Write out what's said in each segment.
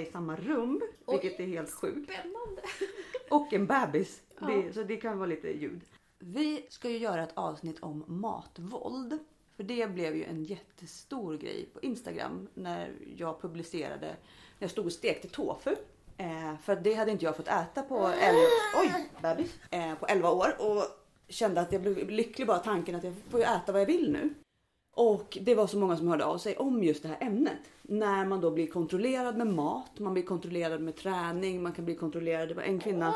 i samma rum, vilket är helt sjukt. Spännande. Och en bebis. Ja. Det, så det kan vara lite ljud. Vi ska ju göra ett avsnitt om matvåld. För det blev ju en jättestor grej på Instagram när jag publicerade när jag stod och stekte tofu. Eh, för det hade inte jag fått äta på 11, oj, bebis, eh, på 11 år och kände att jag blev lycklig bara tanken att jag får ju äta vad jag vill nu. Och det var så många som hörde av sig om just det här ämnet. När man då blir kontrollerad med mat, man blir kontrollerad med träning, man kan bli kontrollerad. Det var en kvinna,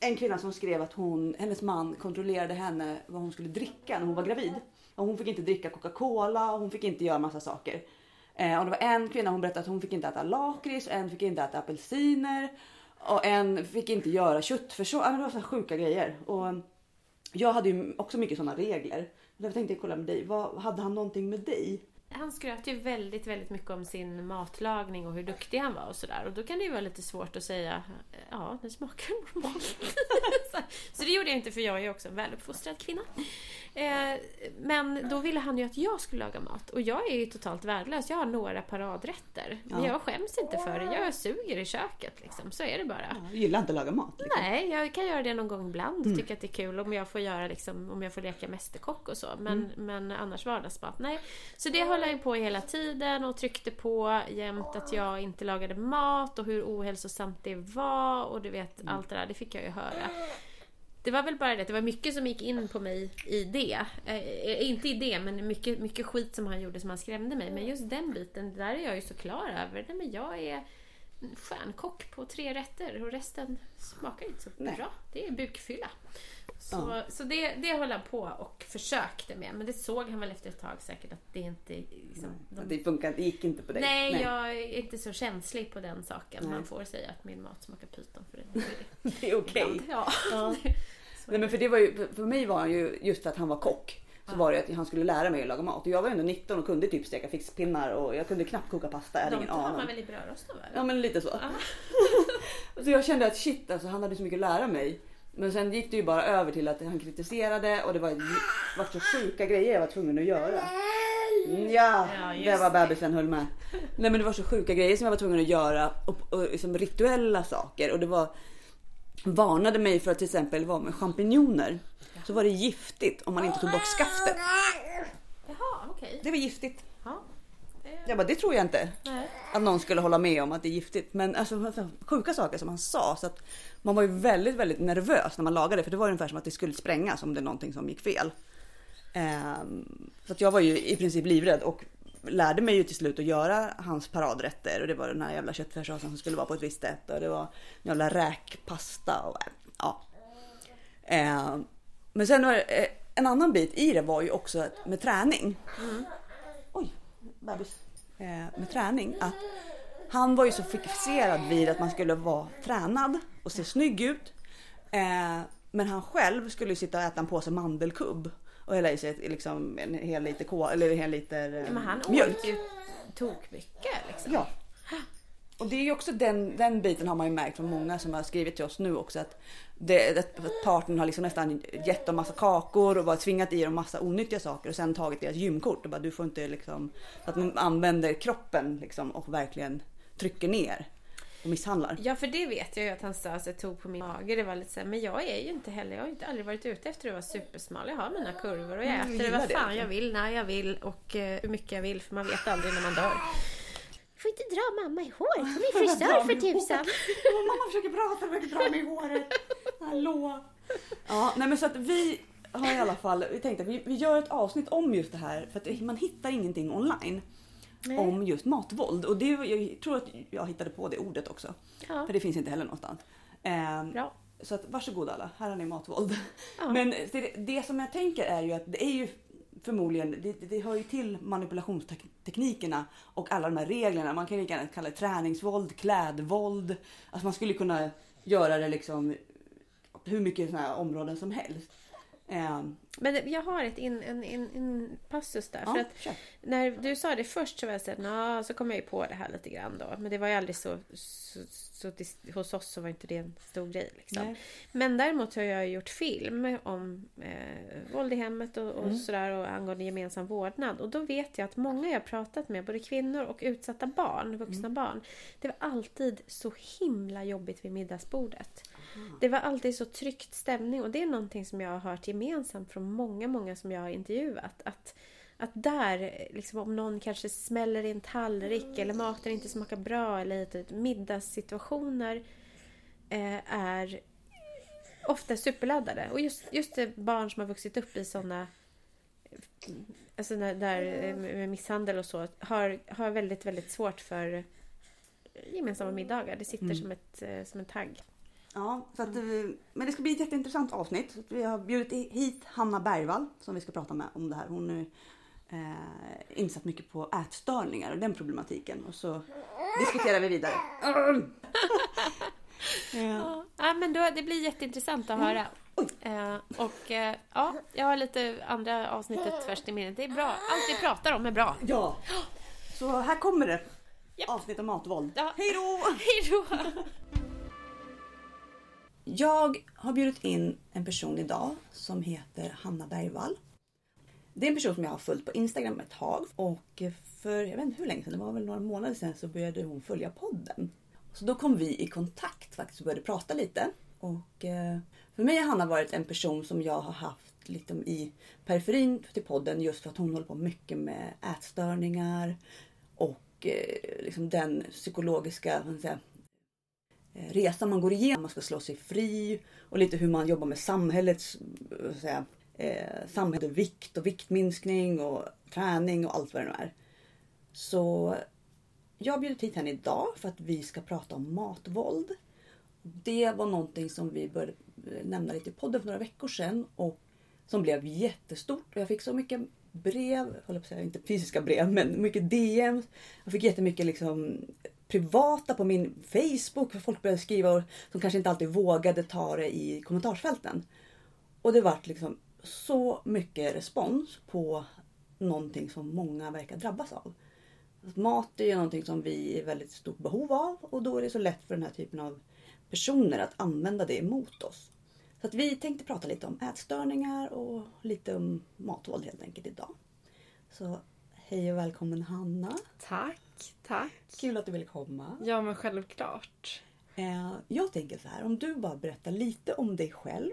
en kvinna som skrev att hon, hennes man kontrollerade henne vad hon skulle dricka när hon var gravid. Och hon fick inte dricka Coca-Cola och hon fick inte göra massa saker. Eh, och det var en kvinna hon berättade att hon fick inte äta lakrits, en fick inte äta apelsiner och en fick inte göra köttfärssås. Det var så sjuka grejer. Och jag hade ju också mycket sådana regler. Därför tänkte jag kolla med dig. Vad, hade han någonting med dig? Han skröt ju väldigt, väldigt mycket om sin matlagning och hur duktig han var och sådär. Och då kan det ju vara lite svårt att säga ja, det smakar normalt. Så- det gjorde jag inte för jag är ju också en väluppfostrad kvinna. Eh, men då ville han ju att jag skulle laga mat. Och jag är ju totalt värdelös. Jag har några paradrätter. Men Ja. jag skäms inte för det. Jag suger i köket liksom. Så är det bara. Jag gillar inte att laga mat. Liksom. Nej, jag kan göra det någon gång ibland. Tycker att det är kul om jag får göra liksom, om jag får leka mästerkock och så. Men, men annars vardagsmat, nej. Så det höll han ju på hela tiden och tryckte på jämt att jag inte lagade mat och hur ohälsosamt det var och du vet allt det där. Det fick jag ju höra. Det var väl bara det, det var mycket som gick in på mig i det. Eh, eh, inte i det, men mycket, mycket skit som han gjorde som han skrämde mig. Men just den biten, där är jag ju så klar över. Nej, men jag är stjärnkock på tre rätter och resten smakar inte så Nej. bra. Det är bukfylla. Så, Ja. så det, det höll han på och försökte med. Men det såg han väl efter ett tag säkert att det inte... Liksom, de, Det funkar det gick inte på dig. nej, jag är inte så känslig på den saken. Nej. Man får säga att min mat smakar pyton för det. det. Är okej. Ibland, Ja. Ja. Nej, men för, det var ju, för- mig var han ju, just att han var kock, så var det att han skulle lära mig att laga mat. Och jag var ändå 19 och kunde typ steka fiskpinnar och jag kunde knappt koka pasta. Jag hade De ingen aning. man väl i brödrosten? Ja men lite så. Så jag kände att shit alltså han hade så mycket att lära mig. Men sen gick det ju bara över till att han kritiserade och det var, var så sjuka grejer jag var tvungen att göra. Mm, Ja, Ja, det var bebisen höll med. Nej men det var så sjuka grejer som jag var tvungen att göra och, och liksom rituella saker och det var varnade mig för att till exempel vara med champinjoner. Så var det giftigt om man inte tog bort skaftet. Jaha, okej. Det var giftigt. Ja. Jag bara, det tror jag inte Nej. att någon skulle hålla med om att det är giftigt. Men alltså alltså, sjuka saker som han sa. Så att man var ju väldigt, väldigt nervös när man lagade. För det var ungefär som att det skulle sprängas om det är någonting som gick fel. Ehm, så att jag var ju i princip livrädd och lärde mig ju till slut att göra hans paradrätter. Och det var den här jävla köttfärssåsen som skulle vara på ett visst sätt. Och det var en jävla räkpasta och ja. Men sen var det, eh, en annan bit i det var ju också med träning. Oj, bebis. Eh, med träning. Att han var ju så fixerad vid att man skulle vara tränad och se snygg ut. Eh, men han själv skulle ju sitta och äta en påse mandelkubb och hälla i sig liksom en hel liter, kol, eller en hel liter eh, Men han mjölk. åt ju tokmycket liksom. Ja. Och det är ju också den, den biten har man ju märkt från många som har skrivit till oss nu också att, det, att partnern har liksom nästan gett dem massa kakor och bara tvingat i dem massa onyttiga saker och sen tagit deras gymkort och bara du får inte liksom att man använder kroppen liksom och verkligen trycker ner och misshandlar. Ja, för det vet jag ju att han att jag tog på min mage. Det var lite så här, men jag är ju inte heller, jag har ju inte aldrig varit ute efter att vara supersmal. Jag har mina kurvor och jag Mm, äter vad det, fan liksom. jag vill, när jag vill och eh, hur mycket jag vill för man vet aldrig när man dör. Får inte dra mamma i håret, hon är frisör för tusan. Mamma försöker prata och försöker dra mig i håret. Hallå. Ja, nej men så att vi har i alla fall, vi tänkte att vi, vi gör ett avsnitt om just det här för att man hittar ingenting online Nej. om just matvåld och det, jag tror att jag hittade på det ordet också. Ja, För det finns inte heller någonstans. Ehm, bra. så att varsågod alla, här har ni matvåld. Ja. Men det, det som jag tänker är ju att det är ju förmodligen, det, det hör ju till manipulationsteknikerna och alla de här reglerna. Man kan lika gärna kalla det träningsvåld, klädvåld. Alltså man skulle kunna göra det liksom hur mycket sådana här områden som helst. Eh, Men jag har ett in, en, en, en passus där. ja, För att kör. när du sa det först så var jag "Nå", så kom jag ju på det här lite grann då. Men det var ju aldrig så, så, så dis- hos oss så var inte det en stor grej liksom. Men däremot har jag gjort film om eh, våld i hemmet och, och Mm. sådär och angående gemensam vårdnad. Och då vet jag att många jag pratat med, både kvinnor och utsatta barn, vuxna Mm. barn. Det var alltid så himla jobbigt vid middagsbordet. Det var alltid så tryckt stämning och det är någonting som jag har hört gemensamt från många, många som jag har intervjuat. Att, att där, liksom, om någon kanske smäller i en tallrik eller maten inte smakar bra eller hit middagssituationer eh, är ofta superladdade. Och just, just det barn som har vuxit upp i sådana Alltså när, där eh, med misshandel och så har, har väldigt, väldigt svårt för gemensamma middagar. Det sitter Mm. som, ett, eh, som en tagg. Ja, så att, men det ska bli ett jätteintressant avsnitt. Vi har bjudit hit Hanna Bergvall som vi ska prata med om det här. Hon är eh, insatt mycket på ätstörningar och den problematiken. Och så diskuterar vi vidare. Ja, ja, men då, det blir jätteintressant att höra. Oj. Eh, och eh, ja, jag har lite andra avsnittet färskt i minnet. Det är bra. Allt vi pratar om är bra. ja, så här kommer det. Avsnitt om matvåld. Ja. Hej då! Hej då! Jag har bjudit in en person idag som heter Hanna Bergvall. Det är en person som jag har följt på Instagram ett tag och för jag vet inte hur länge sedan, det var väl några månader sedan så började hon följa podden. Så då kom vi i kontakt faktiskt och började prata lite. Och eh, för mig har Hanna varit en person som jag har haft lite i periferin till podden just för att hon håller på mycket med ätstörningar och eh, liksom den psykologiska vad ska man säga, Eh, resa man går igenom. Man ska slå sig fri och lite hur man jobbar med samhällets eh, säga, eh, samhälle, vikt och viktminskning och träning och allt vad det nu är. Så jag har bjudit hit henne idag för att vi ska prata om matvåld. Det var någonting som vi började eh, nämna lite i podden för några veckor sedan och som blev jättestort. Och jag fick så mycket brev, håller på att säga, inte fysiska brev, men mycket DM. Jag fick jättemycket liksom privata på min Facebook. För folk började skriva och som kanske inte alltid vågade ta det i kommentarsfälten. Och det vart liksom så mycket respons på någonting som många verkar drabbas av. Mat är ju någonting som vi är i väldigt stort behov av och då är det så lätt för den här typen av personer att använda det emot oss. Så att vi tänkte prata lite om ätstörningar och lite om matvåld helt enkelt idag. Så hej och välkommen Hanna. Tack, tack. Kul att du ville komma. Ja men självklart. Eh, Jag tänker så här, om du bara berättar lite om dig själv.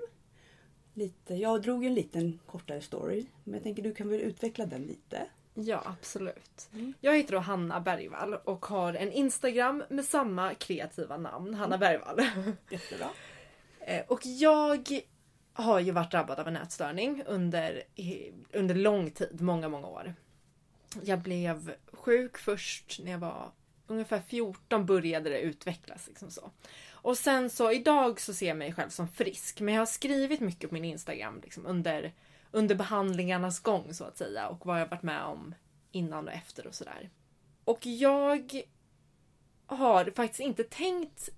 Lite, jag drog en liten kortare story, men jag tänker du kan väl utveckla den lite. Ja absolut. Mm. Jag heter då Hanna Bergvall och har en Instagram med samma kreativa namn, Hanna Bergvall. Jättebra. Eh, och jag har ju varit drabbad av en ätstörning under, under lång tid, många, många år. Jag blev sjuk först när jag var ungefär 14 började det utvecklas. Liksom så. Och sen så idag så ser jag mig själv som frisk. Men jag har skrivit mycket på min Instagram liksom, under, under behandlingarnas gång så att säga. Och vad jag varit med om innan och efter och sådär. Och jag har faktiskt inte tänkt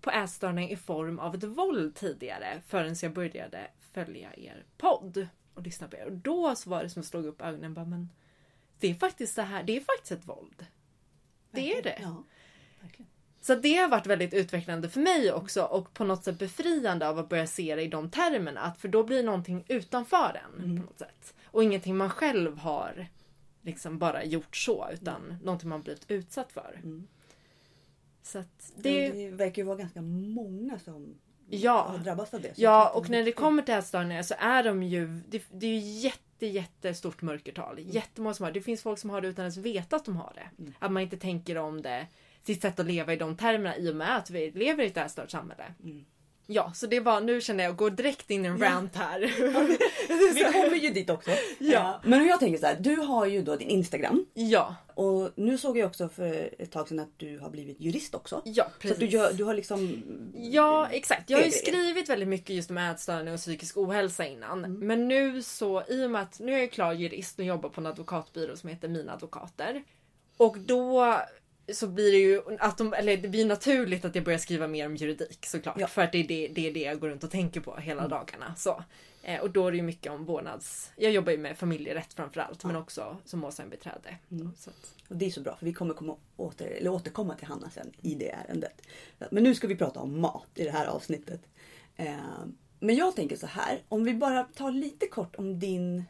på ätstörning i form av ett våld tidigare förrän jag började följa er podd och lyssna på er. Och då så var det som att slog upp ögonen bara, men det är faktiskt det här, det är faktiskt ett våld. Det är det. Ja, verkligen. Så det har varit väldigt utvecklande för mig också och på något sätt befriande av att börja se det i de termerna. Att för då blir någonting utanför en Mm. på något sätt. Och ingenting man själv har liksom bara gjort så utan någonting man blivit utsatt för. Mm. Så Det... det... verkar ju vara ganska många som Ja. har drabbats av det. Ja, och när det kommer till ätstörningar så är de ju... Det, det är ju jätte, jättestort mörkertal. Mm. Jättemånga som har det. Det finns folk som har det utan att ens veta att de har det. Mm. Att man inte tänker om det, sitt sätt att leva i de termerna i och med att vi lever i ett ätstört samhälle. Mm. Ja, så det var, nu känner jag att gå direkt in i en Ja. rant här. Vi kommer ju dit också. Ja. Eh, Men jag tänker så här, du har ju då din Instagram ja, och nu såg jag också för ett tag sedan att du har blivit jurist också. ja Så precis. att du, gör, du har liksom... Ja, exakt. Jag har ju skrivit väldigt mycket just om ätstörning och psykisk ohälsa innan. Mm. Men nu så, i och med att nu är jag klar jurist och jobbar på en advokatbyrå som heter Mina Advokater. Och då så blir det ju att de, eller det blir naturligt att jag börjar skriva mer om juridik såklart. Ja. För att det är det, det är det jag går runt och tänker på hela dagarna. Så. Eh, och då är det ju mycket om vårdnads... Jag jobbar ju med familjerätt framförallt men också som målsägandebiträde. Så att, Och det är så bra för vi kommer komma åter, eller återkomma till Hanna sen i det ärendet. Men nu ska vi prata om mat i det här avsnittet. Eh, Men jag tänker så här, om vi bara tar lite kort om din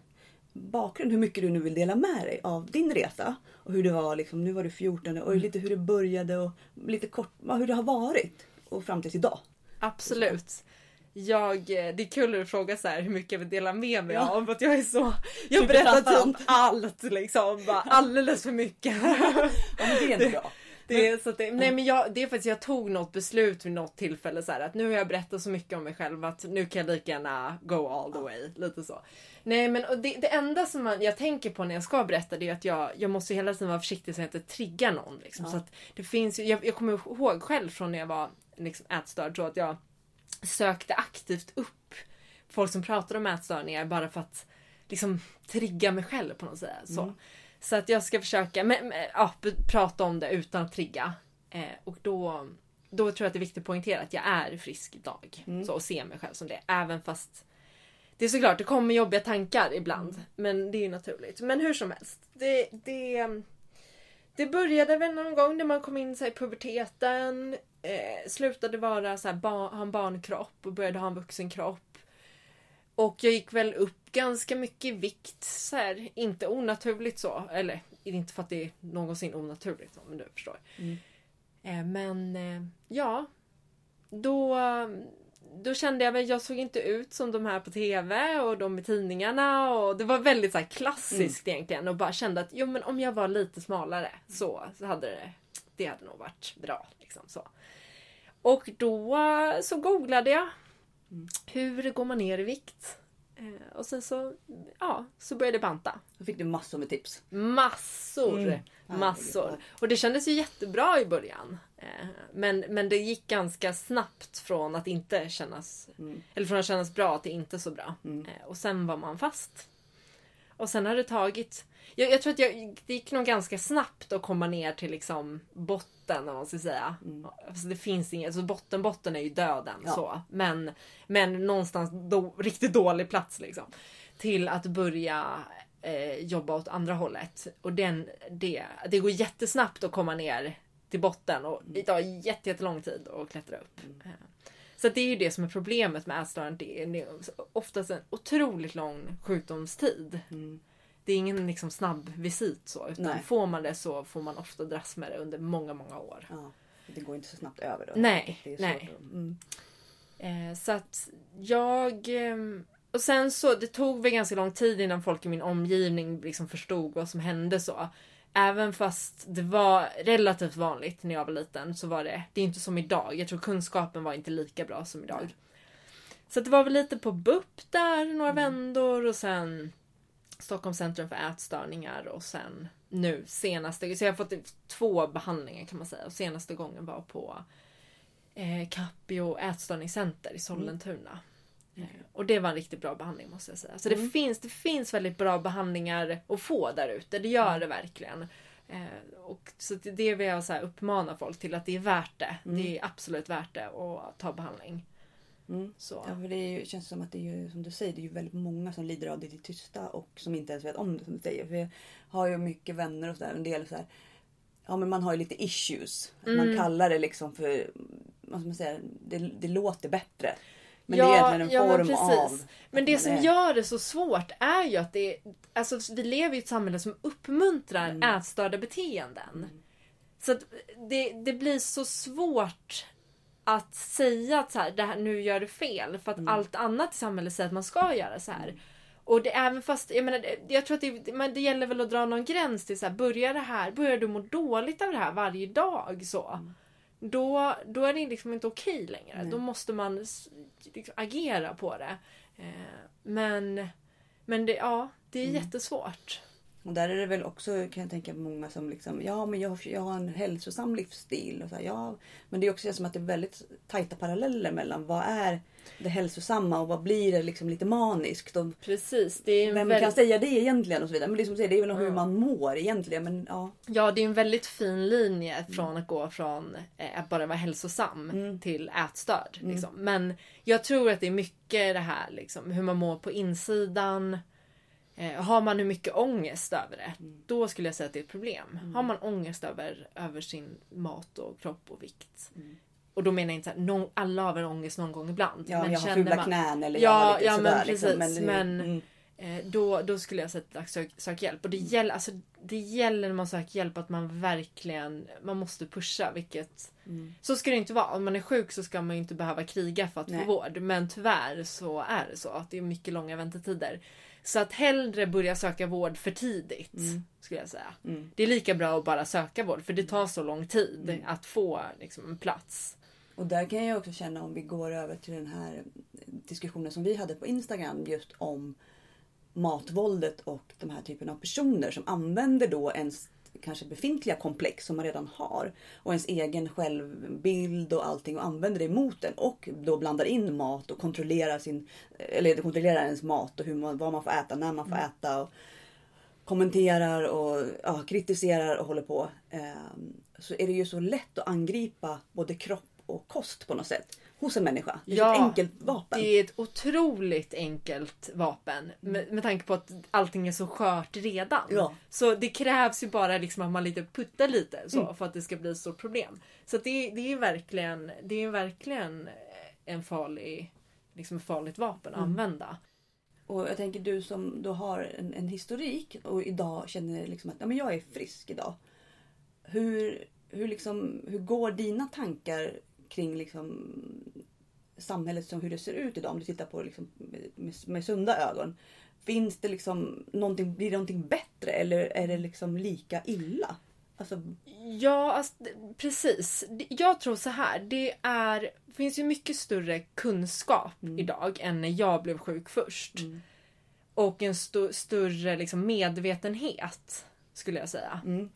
bakgrund, hur mycket du nu vill dela med dig av din resa. Och hur det var, liksom, nu var du 14 och lite hur det började och lite kort hur det har varit. Och fram tills idag. Absolut. Jag, det är kul att du frågar så här hur mycket jag vill dela med mig Ja. av. För att jag är så... Jag berättar typ allt liksom. Bara alldeles för mycket. Ja men det är inte bra. Det är, så att det, nej men jag, det är faktiskt jag tog något beslut vid något tillfälle så här, att nu har jag berättat så mycket om mig själv att nu kan jag lika gärna go all the way. Lite så. Nej men och det, det enda som man, jag tänker på när jag ska berätta det är att jag, jag måste hela tiden vara försiktig så att jag inte triggar någon. Liksom. Ja. Så att det finns, jag, jag kommer ihåg själv från när jag var liksom, ätstörd så att jag sökte aktivt upp folk som pratade om ätstörningar bara för att liksom trigga mig själv på något sätt. Så. Mm. Så att jag ska försöka men, ja, prata om det utan att trigga. Eh, och då, då tror jag att det är viktigt att poängtera att jag är frisk idag. Mm. Så, och se mig själv som det. Även fast det är såklart, det kommer jobbiga tankar ibland. Mm. Men det är ju naturligt. Men hur som helst. Det, det, det började väl någon gång när man kom in så i puberteten. Eh, slutade vara så här, ba, ha en barnkropp och började ha en vuxen kropp. Och jag gick väl upp ganska mycket i vikt. Så här, inte onaturligt så. Eller inte för att det är någonsin onaturligt. så, Men du förstår. Mm. Eh, men eh, ja. Då, då kände jag väl, jag såg inte ut som de här på TV och de i tidningarna. Och det var väldigt så här, klassiskt egentligen. Och bara kände att jo, men om jag var lite smalare så, så hade det, det hade nog varit bra. Liksom, så. Och då så googlade jag. Hur går man ner i vikt? Eh, och sen så, ja, så började jag banta. Då fick du massor med tips. Massor! Mm. Massor. Och det kändes ju jättebra i början. Eh, Men, men det gick ganska snabbt från att inte kännas... Mm. Eller från att kännas bra till inte så bra. Mm. Eh, Och sen var man fast. Och sen har det tagit... Jag, jag tror att jag, det gick nog ganska snabbt att komma ner till liksom botten om man ska säga. Mm. Alltså det finns inget, alltså botten botten är ju döden Ja. så. Men, men någonstans då, riktigt dålig plats liksom. Till att börja eh, jobba åt andra hållet. Och den, det, det går jättesnabbt att komma ner till botten och det tar jätte- jättelång tid att klättra upp. Eh, Så det är ju det som är problemet med ätstörning. Det är, det är oftast en otroligt lång sjukdomstid. Mm. Det är ingen liksom snabb visit så. Utan Nej. får man det så får man ofta dras med det under många, många år. Ja, det går inte så snabbt över då. Nej, Det är nej. att- Mm. Eh, så att jag... ehm, Och sen så, det tog väl ganska lång tid innan folk i min omgivning liksom förstod vad som hände så. Även fast det var relativt vanligt när jag var liten så var det, det är inte som idag. Jag tror kunskapen var inte lika bra som idag. Nej. Så det var väl lite på BUP där, några vändor och sen Stockholms centrum för ätstörningar och sen nu senaste, så jag har fått två behandlingar kan man säga. Och senaste gången var på eh, Capio ätstörningscenter i Sollentuna. Eh, Och det var en riktigt bra behandling måste jag säga. Så det, finns, det finns väldigt bra behandlingar att få där ute. Det gör det verkligen. Eh, och så det- det vill jag så här uppmana folk till att det är värt det. Det är absolut värt det att ta behandling. Mm. Så. Ja, för det ju, känns som att det är ju som du säger, det är ju väldigt många som lider av det i det tysta och som inte ens vet om det som du säger. För jag har ju mycket vänner och sådär, en del så här, ja men man har ju lite issues. Mm. Man kallar det liksom för, vad ska man säga, det, det låter bättre. Men Ja, det är egentligen en ja, men form precis. av... Men det man som gör det så svårt är ju att det Alltså vi lever i ett samhälle som uppmuntrar Mm. ätstörda beteenden. Så att det, det blir så svårt att säga att så här, det här, nu gör du fel. För att Mm. allt annat i samhället säger att man ska göra så här. Och det, även fast, jag menar, jag tror att det, men det gäller väl att dra någon gräns till så här, börjar det här, börjar du må dåligt av det här varje dag så. Mm. Då, då är det liksom inte okej längre. Nej. Då måste man liksom, agera på det. Eh, men men det, ja, det är Mm. jättesvårt. Och där är det väl också kan jag tänka många som liksom, ja men jag, jag har en hälsosam livsstil. Och så här, ja, men det är också som att det är väldigt tajta paralleller mellan vad är det hälsosamma och vad blir det liksom lite maniskt. Och Precis. Det är en vem väldigt... kan säga det egentligen och så vidare. Men det är som du säger, det är väl hur Mm. man mår egentligen. Men ja. Ja, det är en väldigt fin linje från att gå från eh, att bara vara hälsosam Mm. till ätstörd. Liksom. Men jag tror att det är mycket det här liksom, hur man mår på insidan. Eh, har man hur mycket ångest över det, Mm. då skulle jag säga att det är ett problem. Har man ångest över, över sin mat och kropp och vikt. Mm. Och då menar jag inte att alla har väl ångest någon gång ibland. Ja, jag har fula man- knän eller Ja, jag har lite ja, men sådär. precis, liksom. Men, det- men- mm. Eh, då, då skulle jag säga att sök, sök hjälp. Och det gäller, alltså, det gäller när man söker hjälp att man verkligen man måste pusha. Vilket, Mm. Så ska det inte vara. Om man är sjuk så ska man ju inte behöva kriga för att Nej. få vård. Men tyvärr så är det så att det är mycket långa väntetider. Så att hellre börja söka vård för tidigt. Mm. Skulle jag säga. Mm. Det är lika bra att bara söka vård för det tar så lång tid Mm. att få liksom, en plats. Och där kan jag också känna om vi går över till den här diskussionen som vi hade på Instagram just om matvåldet och de här typen av personer som använder då ens kanske befintliga komplex som man redan har. Och ens egen självbild och allting och använder det emot en. Och då blandar in mat och kontrollerar sin eller kontrollerar ens mat och hur man, vad man får äta, när man får äta och kommenterar och ja, kritiserar och håller på. Ehm, så är det ju så lätt att angripa både kropp och kost på något sätt hos en människa. Det är Ja, ett enkelt vapen. Det är ett otroligt enkelt vapen. Med, med tanke på att allting är så skört redan. Ja. Så det krävs ju bara liksom att man lite puttar lite så Mm. för att det ska bli ett stort problem. Så det, det är verkligen, det är verkligen en farlig, liksom ett farligt vapen att Mm. använda. Och jag tänker du som då har en, en historik och idag känner liksom att ja, men jag är frisk idag. Hur, hur, liksom, hur går dina tankar kring liksom samhället som hur det ser ut idag? Om du tittar på det liksom med, med, sunda ögon. Finns det liksom någonting, blir det någonting bättre eller är det liksom lika illa? Alltså, Ja, alltså, precis. Jag tror så här. Det är, finns ju mycket större kunskap Mm. idag än när jag blev sjuk först. Och en sto- större liksom, medvetenhet skulle jag säga. mm,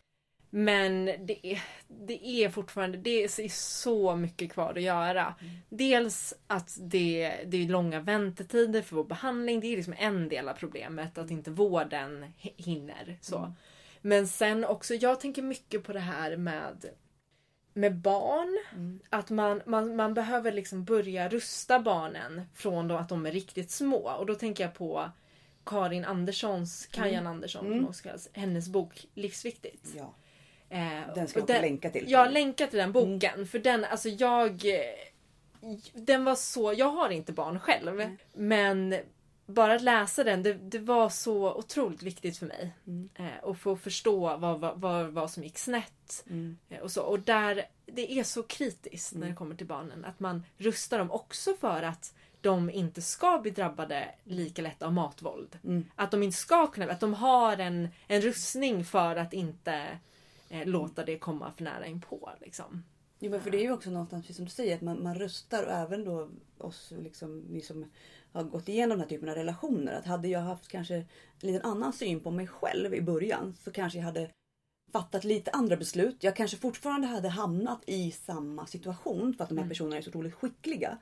Men det är, det är fortfarande det är så mycket kvar att göra. Dels att det, det är långa väntetider för vår behandling. Det är liksom en del av problemet. Att inte vården hi- hinner. Så. Men sen också, jag tänker mycket på det här med med barn. mm, Att man, man, man behöver liksom börja rusta barnen från då att de är riktigt små. Och då tänker jag på Karin Anderssons, Kajan Andersson, Mm. också kallas, hennes bok Livsviktigt. ja, Eh, den ska jag den- länka till. Jag länkar till den boken för den, alltså jag... eh, Den var så, jag har inte barn själv. Nej. Men bara att läsa den, det, det var så otroligt viktigt för mig. Mm. Eh, och få förstå vad, vad, vad, vad som gick snett. Mm, Eh, Och, så. och där, det är så kritiskt när Mm. det kommer till barnen. Att man rustar dem också för att de inte ska bli drabbade lika lätt av matvåld. mm. Att de inte ska kunna, att de har en, en rustning för att inte eh, låta det komma för nära inpå. Liksom. Jo, men för det är ju också någonstans precis som du säger att man, man röstar och även då oss liksom, vi som har gått igenom den här typen av relationer. Att hade jag haft kanske en liten annan syn på mig själv i början så kanske jag hade fattat lite andra beslut. Jag kanske fortfarande hade hamnat i samma situation för att de här Mm. personerna är så otroligt skickliga.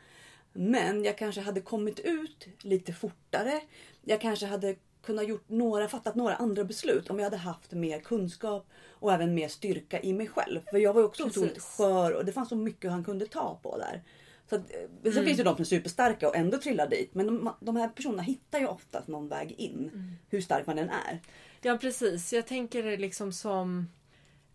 Men jag kanske hade kommit ut lite fortare. Jag kanske hade kunnat gjort några, fattat några andra beslut om jag hade haft mer kunskap och även mer styrka i mig själv. För jag var ju också Precis. otroligt skör och det fanns så mycket han kunde ta på där. Så att, eh, sen Mm. finns det ju de som är superstarka och ändå trillar dit. Men de, de här personerna hittar ju oftast någon väg in. Mm. Hur stark man än är. Ja precis, jag tänker det liksom som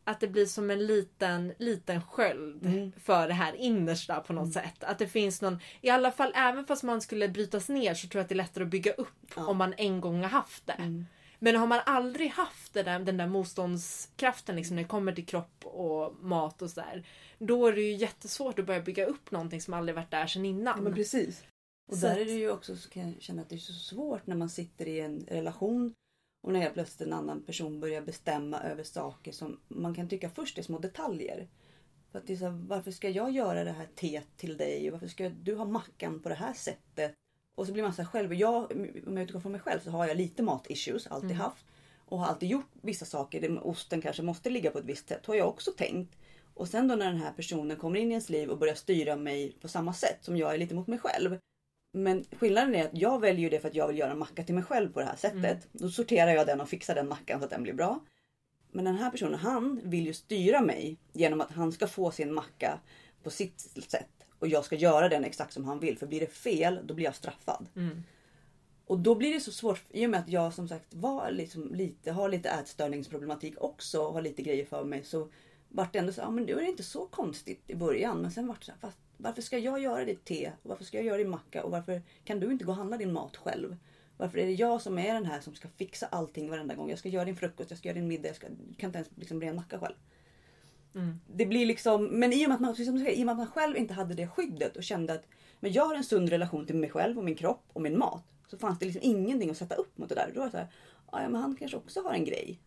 att det blir som en liten, liten sköld Mm. för det här innersta på något sätt. Att det finns någon, i alla fall även fast man skulle brytas ner så tror jag att det är lättare att bygga upp Ja. om man en gång har haft det. Mm. Men har man aldrig haft där, den där motståndskraften liksom, när det kommer till kropp och mat och sådär. Då är det ju jättesvårt att börja bygga upp någonting som aldrig varit där sedan innan. precis. Och Så där är det ju också så kan jag känna att det är så svårt när man sitter i en relation och när helt plötsligt en annan person börjar bestämma över saker som man kan tycka först är små detaljer. För att det är så här, varför ska jag göra det här teet till dig? Varför ska du ha mackan på det här sättet? Och så blir man så här själv. Jag, om jag utgår från mig själv så har jag lite matissues, alltid Mm. haft. och har alltid gjort vissa saker. Osten kanske måste ligga på ett visst sätt. Har jag också tänkt. Och sen då när den här personen kommer in i ens liv och börjar styra mig på samma sätt som jag är lite mot mig själv. Men skillnaden är att jag väljer det för att jag vill göra en macka till mig själv på det här sättet. Mm. Då sorterar jag den och fixar den mackan så att den blir bra. Men den här personen, han vill ju styra mig genom att han ska få sin macka på sitt sätt. Och jag ska göra den exakt som han vill. För blir det fel, då blir jag straffad. Mm. Och då blir det så svårt i och med att jag som sagt var liksom lite, har lite ätstörningsproblematik också och har lite grejer för mig. Så vart det ändå så ja men då är det inte så konstigt i början. Men sen vart det så här, fast varför ska jag göra ditt te? Varför ska jag göra din macka? Och varför kan du inte gå och handla din mat själv? Varför är det jag som är den här som ska fixa allting varenda gång? Jag ska göra din frukost, jag ska göra din middag, jag ska, kan inte ens liksom bli en macka själv. Mm. Det blir liksom, men i och, med att man, som säger, i och man själv inte hade det skyddet och kände att men jag har en sund relation till mig själv och min kropp och min mat. Så fanns det liksom ingenting att sätta upp mot det där. Då var det så här, "Ah, ja men han kanske också har en grej.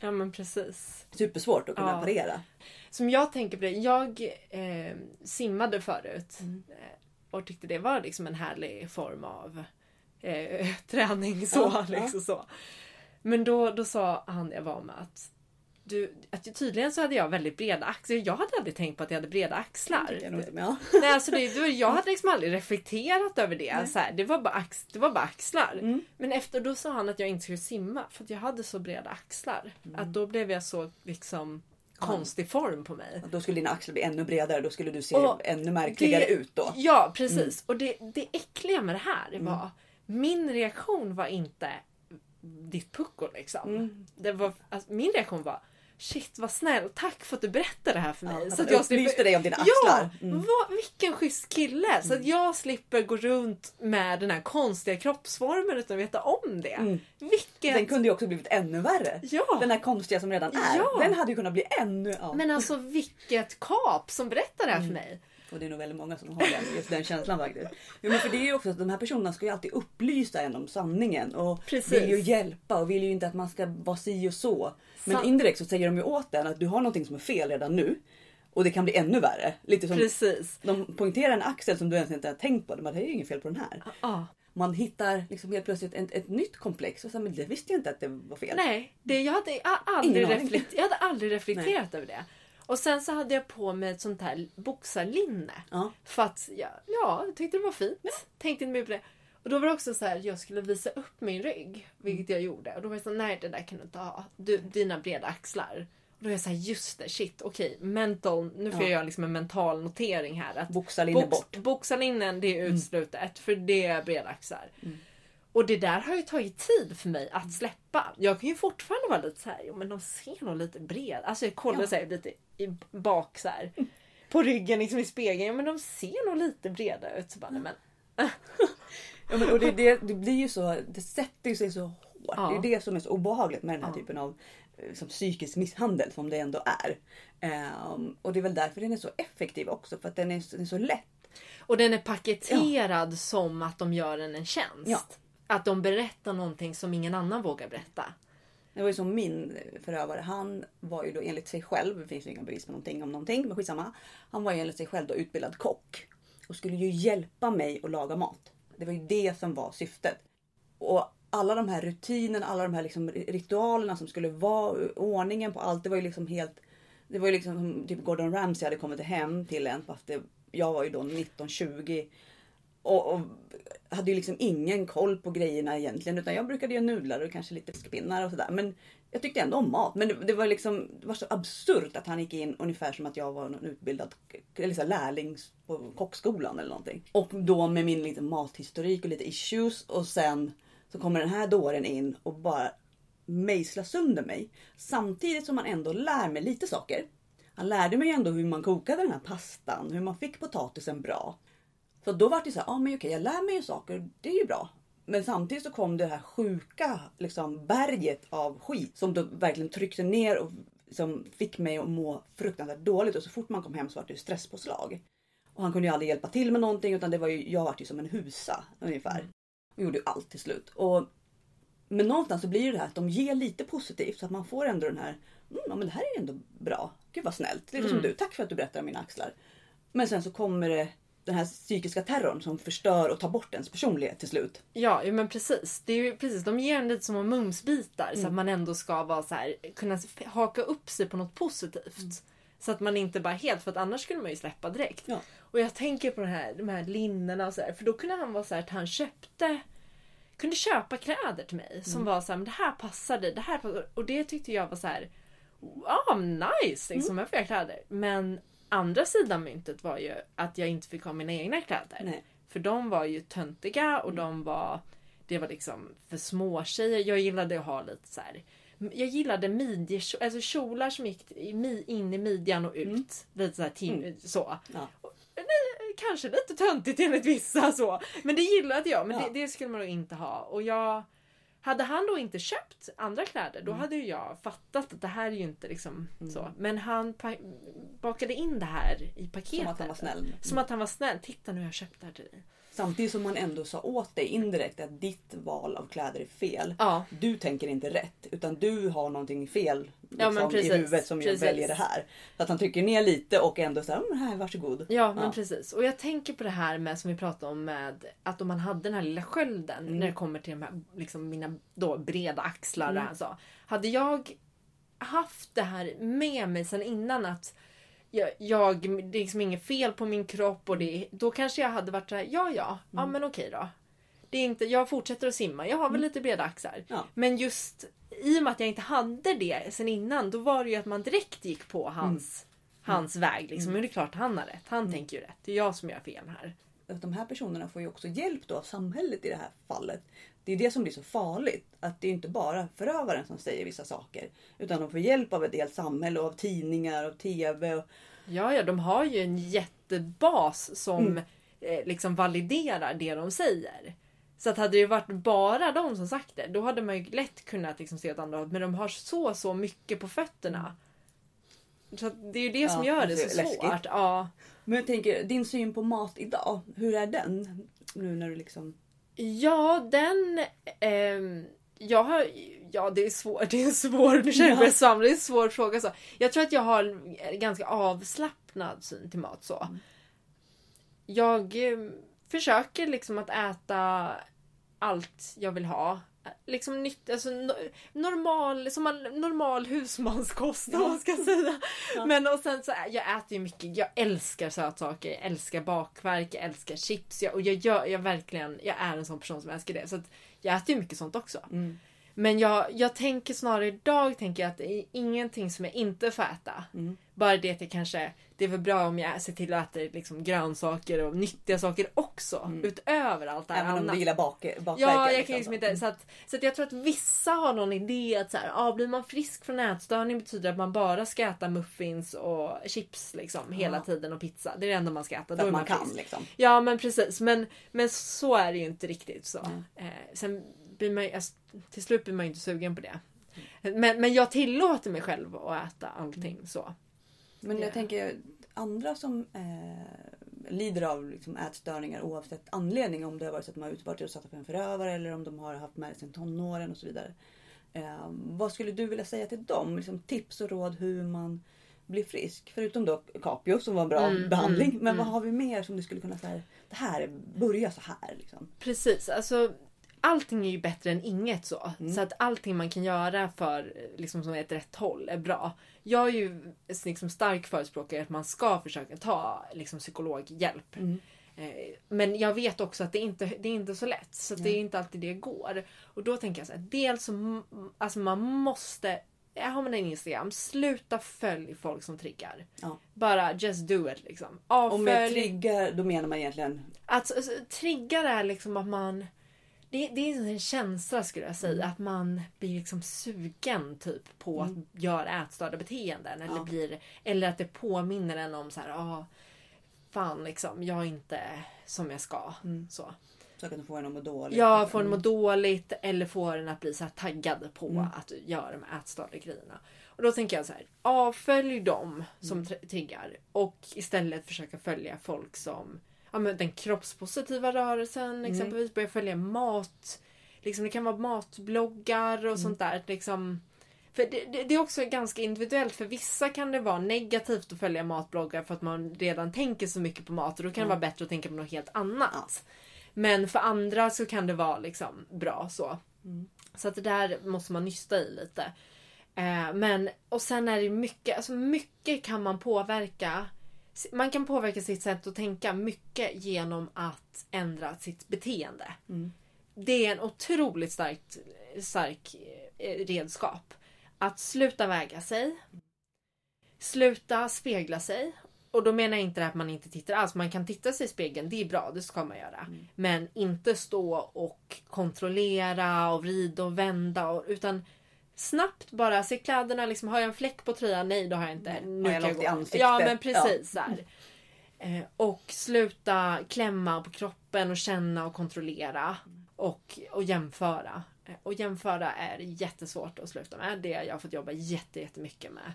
Ja men precis. Supersvårt att kunna Ja. parera. Som jag tänker på det, jag eh, simmade förut. Mm. eh, Och tyckte det var liksom en härlig form av eh, träning. Så, Ja, ja. liksom så. Men då, då sa han jag var med att, du, att tydligen så hade jag väldigt breda axlar. Jag hade aldrig tänkt på att jag hade breda axlar. Jag inte, ja. Nej, alltså det, jag hade liksom aldrig reflekterat över det. Nej. Så här, det, var bara ax, det var bara axlar. Mm. Men efter då sa han att jag inte skulle simma för att jag hade så breda axlar. Mm. Att då blev jag så liksom konstig form på mig. Och Då skulle dina axlar bli ännu bredare. Då skulle du se Och ännu märkligare det- ut då. Ja precis. Och det, det äckliga med det här Mm. var min reaktion var inte ditt pucko liksom. Mm. Det var, alltså, min reaktion var Shit vad snäll, tack för att du berättade det här för mig. Ja, så att jag slipper dig om dina Ja! axlar. Mm. Vad, vilken schysst kille! Så att jag slipper gå runt med den här konstiga kroppsformen utan att veta om det. Mm. Vilket... Den kunde ju också blivit ännu värre. Ja! Den här konstiga som redan är. Ja. Den hade ju kunnat bli ännu... Ja. Men alltså vilket kap som berättar det här Mm. för mig. Och det är nog väldigt många som har den, just den känslan faktiskt. Jo, men för det är ju också att de här personerna ska ju alltid upplysa en om sanningen. Och Precis. vill ju hjälpa och vill ju inte att man ska vara si och så. Men Sant. indirekt så säger de ju åt en att du har någonting som är fel redan nu. Och det kan bli ännu värre. Lite som Precis. de poängterar en axel som du ens inte har tänkt på. De bara, det är ju inget fel på den här. Ja. Man hittar liksom helt plötsligt ett, ett nytt komplex och så, men det visste jag inte att det var fel. Nej, det, jag, hade, jag, aldrig reflekt, jag hade aldrig reflekterat över det. Och sen så hade jag på mig ett sånt här boxarlinne. Ja. För att ja, ja, jag tyckte det var fint. Tänkte inte mer på det. Och då var det också så här, jag skulle visa upp min rygg. Vilket jag gjorde. Och då var jag så här, nej det där kan du inte ha. Du, dina breda axlar. Och då är jag så här, just det, shit, okej, mental. Nu får Ja. jag göra liksom en mental notering här. Att Boxarlinne box, bort. Boxarlinnen, det är utslutet. För det är breda axlar. Mm. Och det där har ju tagit tid för mig att släppa. Jag kan ju fortfarande vara lite så här, jo men de ser nog lite breda. Alltså jag kollar Ja. så här lite i bak så här. På ryggen liksom i spegeln. Ja, men de ser nog lite breda ut. Så bara, nej, men, Ja, men, och det, det, det blir ju så, det sätter ju sig så hårt. Ja. Det är det som är så obehagligt med den här Ja. typen av eh, som psykisk misshandel som det ändå är. Ehm, och det är väl därför den är så effektiv också. För att den är, så- den är så lätt. Och den är paketerad som att de gör en en tjänst. Att de berättar någonting som ingen annan vågar berätta. Det var ju som min förövare. Han var ju då enligt sig själv, det finns ju inga bevis på någonting om någonting, men skitsamma. Han var ju enligt sig själv då utbildad kock. Och skulle ju hjälpa mig att laga mat. Det var ju det som var syftet. Och alla de här rutinerna, alla de här liksom ritualerna som skulle vara, ordningen på allt. Det var ju liksom helt... Det var ju liksom som typ Gordon Ramsay hade kommit hem till en fast det, jag var ju då 19-20. Och, och hade ju liksom ingen koll på grejerna egentligen. Utan jag brukade göra nudlar och kanske lite fiskpinnar och sådär. Men jag tyckte ändå om mat. Men det, det var liksom det var så absurt att han gick in ungefär som att jag var någon utbildad eller lärling på kockskolan eller någonting. Och då med min lite mathistorik och lite issues. Och sen så kommer den här dåren in och bara mejslar sönder mig. Samtidigt som man ändå lär mig lite saker. Han lärde mig ändå hur man kokade den här pastan, hur man fick potatisen bra. Så då var det så här, ja men okej jag lär mig ju saker, det är ju bra. Men samtidigt så kom det här sjuka liksom, berget av skit som då verkligen tryckte ner och som fick mig att må fruktansvärt dåligt. Och så fort man kom hem så var det ju stresspåslag. Och han kunde ju aldrig hjälpa till med någonting utan det var ju, jag var ju som en husa ungefär. Och gjorde ju allt till slut. Och, men någonstans så blir det här att de ger lite positivt så att man får ändå den här, mm, ja men det här är ju ändå bra. Gud vad snällt. Det är som Mm. du, tack för att du berättar om mina axlar. Men sen så kommer det den här psykiska terrorn som förstör och tar bort ens personlighet till slut. Ja, men precis. Det är ju precis. De ger en lite som mumsbitar så att man ändå ska vara så här, kunna haka upp sig på något positivt. Så att man inte bara helt, för att annars skulle man ju släppa direkt. Ja. Och jag tänker på det här, de här linnena och så här, för då kunde han vara så här att han köpte kunde köpa kläder till mig som var så här, men det här passar dig, det här passar. Och det tyckte jag var så här, ja nice, liksom, jag får kläder. Men andra sidan myntet var ju att jag inte fick ha mina egna kläder. Nej. För de var ju töntiga och de var Det var liksom för små tjejer. Jag gillade att ha lite så här. Jag gillade midjes, alltså kjolar som gick in i midjan och ut. Lite så här tim- så. Ja. Kanske lite töntigt enligt vissa så. Men det gillade jag. Men Ja. det, det skulle man då inte ha. Och jag hade han då inte köpt andra kläder då hade ju jag fattat att det här är ju inte liksom så. Men han bakade in det här i paketet. Som att han var snäll. Som att han var snäll. Titta nu har jag köpt det här till dig. Samtidigt som man ändå sa åt dig indirekt att ditt val av kläder är fel. Ja. Du tänker inte rätt utan du har någonting fel liksom, Ja, precis. i huvudet som jag Precis. väljer det här. Så att han trycker ner lite och ändå säger mm, här varsågod. Ja men Ja. precis. Och jag tänker på det här med som vi pratade om med att om man hade den här lilla skölden Mm. när det kommer till de här, liksom mina då breda axlar. Mm. Mm. Så. Hade jag haft det här med mig sen innan att jag, jag, det är liksom inget fel på min kropp och det, då kanske jag hade varit såhär, ja ja, ja Mm. men okej då. Det är inte, jag fortsätter att simma, jag har väl lite breda axlar. Ja. Men just i och med att jag inte hade det sen innan, då var det ju att man direkt gick på hans, hans väg. Liksom. Men det är klart han har rätt. Han tänker ju rätt. Det är jag som gör fel här. De här personerna får ju också hjälp då av samhället i det här fallet. Det är det som blir så farligt. Att det är inte bara förövaren som säger vissa saker. Utan de får hjälp av ett helt samhälle och av tidningar och TV. Och, Ja, ja, de har ju en jättebas som eh, liksom validerar det de säger. Så att hade det varit bara de som sagt det, då hade man ju lätt kunnat liksom se åt andra hållet. Men de har så, så mycket på fötterna. Så det är ju det som Ja, gör det så läskigt. svårt. Ja. Men jag tänker, din syn på mat idag. Hur är den? Nu när du liksom... Ja, den... ehm, jag har... Ja, det är svårt. Det är en svår... Nu känner jag Ja. mig. Det är en svår fråga. Så. Jag tror att jag har en ganska avslappnad syn till mat. så. Jag eh, försöker liksom att äta allt jag vill ha. Liksom nytt, alltså no- normal, som man, normal husmanskost om man ska säga. Men och sen så, ä- jag äter ju mycket, jag älskar sötsaker, jag älskar bakverk, jag älskar chips. Jag, och jag gör, jag verkligen, jag är en sån person som älskar det. Så att jag äter ju mycket sånt också. Mm. Men jag, jag tänker snarare idag tänker jag att det är ingenting som jag inte får äta. Mm. Bara det att jag kanske, det är väl bra om jag ser till att äta liksom grönsaker och nyttiga saker också. Utöver allt det här Även om annat. du gillar bak. Ja, jag kan liksom inte, så, att, så att jag tror att vissa har någon idé att så här, ah, blir man frisk från ätstörning betyder att man bara ska äta muffins och chips liksom hela Ja. tiden och pizza. Det är det enda man ska äta. För Då att man kan frisk. liksom. Ja men precis. Men, men så är det ju inte riktigt så. Mm. Eh, sen blir man ju, alltså, till slut blir man ju inte sugen på det. Men, men jag tillåter mig själv att äta allting så. Men Ja. jag tänker andra som eh, lider av liksom, ätstörningar oavsett anledning. Om det har varit så att de har varit utsatta för en förövare eller om de har haft med sedan tonåren och så vidare. Eh, vad skulle du vilja säga till dem? Liksom, tips och råd hur man blir frisk. Förutom då Capio som var en bra Mm, behandling. mm, Men mm. vad har vi mer som du skulle kunna säga? Det här, börja så här. Liksom. Precis, alltså allting är ju bättre än inget så. Mm. Så att allting man kan göra för liksom som ett rätt håll är bra. Jag är ju liksom stark förespråkare att man ska försöka ta liksom, psykologhjälp. Mm. Eh, Men jag vet också att det inte det är inte så lätt. Så det är inte alltid det går. Och då tänker jag så här, dels så alltså man måste har man en Instagram, sluta följ folk som triggar. Ja. Bara just do it liksom. Och med Avfölj. triggar då menar man egentligen Att alltså, triggar är liksom att man... Det, det är en känsla skulle jag säga. Mm. Att man blir liksom sugen typ på att göra ätstörda beteenden. Eller, Ja. blir, eller att det påminner en om så här, ah, fan liksom, jag är inte som jag ska. Mm. Så. så att de får en att må dåligt. Jag får en Mm. må dåligt eller får en att bli så taggad på Mm. att göra de här ätstörda grejerna. Och då tänker jag så här, avfölj dem som Mm. tr- triggar och istället försöka följa folk som ja, men den kroppspositiva rörelsen Mm. exempelvis. Börja följa mat. Liksom, det kan vara matbloggar Mm. och sånt där. Liksom, För det, det, det är också ganska individuellt. För vissa kan det vara negativt att följa matbloggar för att man redan tänker så mycket på mat. Och då kan det vara bättre att tänka på något helt annat. Men för andra så kan det vara liksom bra så. Så att det där måste man nysta i lite. Eh, men, och sen är det mycket, alltså mycket kan man påverka. Man kan påverka sitt sätt att tänka mycket genom att ändra sitt beteende. Det är en otroligt starkt, stark eh, redskap. Att sluta väga sig. Sluta spegla sig. Och då menar jag inte att man inte tittar alls. Man kan titta sig i spegeln, det är bra, det ska man göra. Men inte stå och kontrollera och vrida och vända. Och, utan snabbt bara se kläderna. Liksom, har jag en fläck på tröjan? Nej, det har jag inte. Nu Har jag något i ansiktet? Ja, men precis. Här. Eh, och sluta klämma på kroppen och känna och kontrollera. Och, och jämföra. Eh, Och jämföra är jättesvårt att sluta med. Det har jag fått jobba jätte, jättemycket med.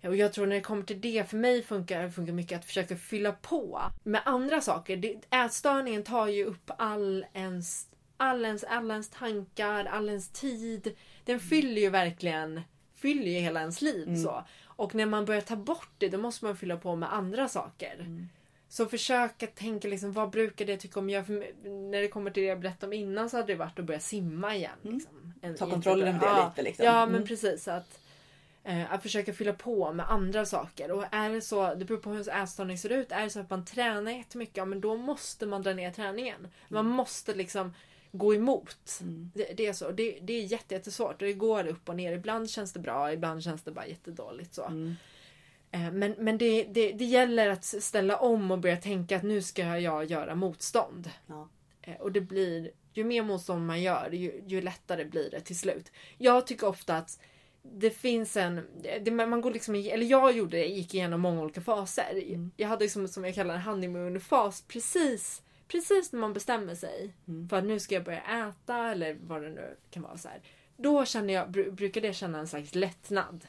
Eh, Och jag tror när det kommer till det, för mig funkar funkar mycket att försöka fylla på med andra saker. Det, ätstörningen tar ju upp all ens, all ens, alla ens tankar, all ens tid. Den fyller ju verkligen fyller ju hela ens liv. så. Och när man börjar ta bort det, då måste man fylla på med andra saker. Så försök att tänka liksom, vad brukar det tycka om jag... När det kommer till det jag berättade om innan så hade det varit att börja simma igen. Liksom. En, Ta kontrollen över det ja, lite, liksom. Ja men Mm. precis. Att, eh, att försöka fylla på med andra saker. Och är det så, det beror på hur ens ätstörning ser ut. Är det så att man tränar jättemycket, ja men då måste man dra ner träningen. Man måste liksom gå emot. Det, det är så. Det, det är jätte, jättesvårt och det går upp och ner. Ibland känns det bra, ibland känns det bara jättedåligt. Så. Eh, Men, men det, det, det gäller att ställa om och börja tänka att nu ska jag göra motstånd. Ja. Eh, Och det blir, ju mer motstånd man gör, ju, ju lättare blir det till slut. Jag tycker ofta att det finns en, det, man går liksom, eller jag gjorde det, gick igenom många olika faser. Jag hade liksom, som jag kallar en honeymoon-fas precis, precis när man bestämmer sig för att nu ska jag börja äta eller vad det nu kan vara. så här. Då känner jag, bru- brukar det känna en slags lättnad.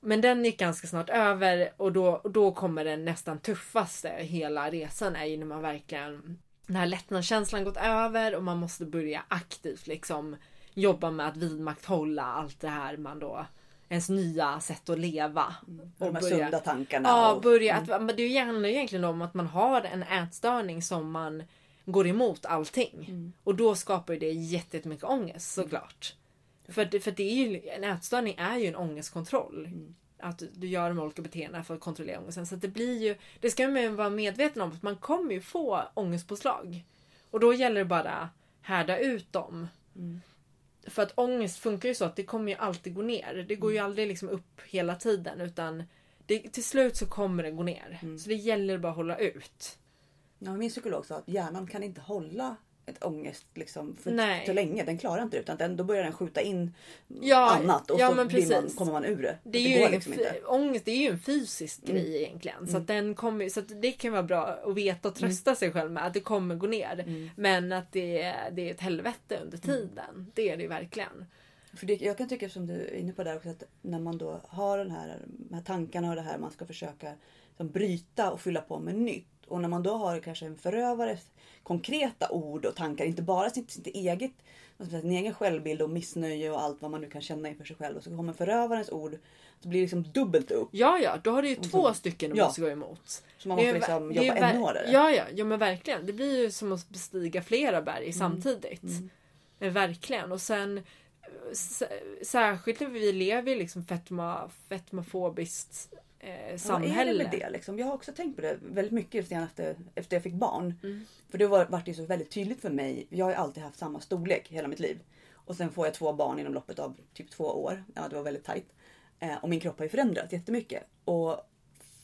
Men den gick ganska snart över och då, och då kommer den nästan tuffaste hela resan är ju när man verkligen den här lättnadskänslan gått över och man måste börja aktivt liksom jobba med att vidmakthålla allt det här man då ens nya sätt att leva. Och de här sunda tankarna. Ja, och, börja att, men det handlar ju egentligen om att man har en ätstörning som man går emot allting. Och då skapar det jätte- jättemycket ångest såklart. För, det- för det är ju, en ätstörning är ju en ångestkontroll. Att du- gör de olika beteendena för att kontrollera ångesten. Så det blir ju, det ska man ju vara medveten om att man kommer ju få ångestpåslag. Och då gäller det bara härda ut dem. För att ångest funkar ju så att det kommer ju alltid gå ner. Det går ju aldrig liksom upp hela tiden utan det, till slut så kommer det gå ner. Så det gäller bara att hålla ut. Ja, min psykolog sa att hjärnan kan inte hålla ett ångest liksom, för Nej. så länge. Den klarar inte det. Utan den, då börjar den skjuta in Ja, annat och ja, så man, kommer man ur det. Det är, det ju liksom inte. ångest det är ju en fysisk grej egentligen. Så, att den kommer, så det kan vara bra att veta och trösta sig själv med att det kommer gå ner. Men att det är, det är ett helvete under tiden. Det är det ju verkligen. För det, jag kan tycka som du är inne på där också att när man då har den här, de här tankarna och det här man ska försöka som, bryta och fylla på med nytt. Och när man då har kanske en förövares konkreta ord och tankar, inte bara sitt, sitt eget, sin egen självbild och missnöje och allt vad man nu kan känna inför sig själv. Och så kommer förövarens ord, så blir det liksom dubbelt upp. Ja, ja, då har du ju två så- stycken du Ja. måste gå emot. Så man måste liksom jobba ännu hårdare. Ja, ja, ja, men verkligen. Det blir ju som att bestiga flera berg samtidigt. Eh, Verkligen. Och sen eh, särskilt när vi lever i liksom fetma, fetmafobiskt eh, Vad är det samhälle. med det liksom? Jag har också tänkt på det väldigt mycket sen efter, efter jag fick barn. Mm. För det var, vart det så väldigt tydligt för mig. Jag har alltid haft samma storlek hela mitt liv. Och sen får jag två barn inom loppet av typ två år. Ja, det var väldigt tajt. Eh, och min kropp har ju förändrats jättemycket. Och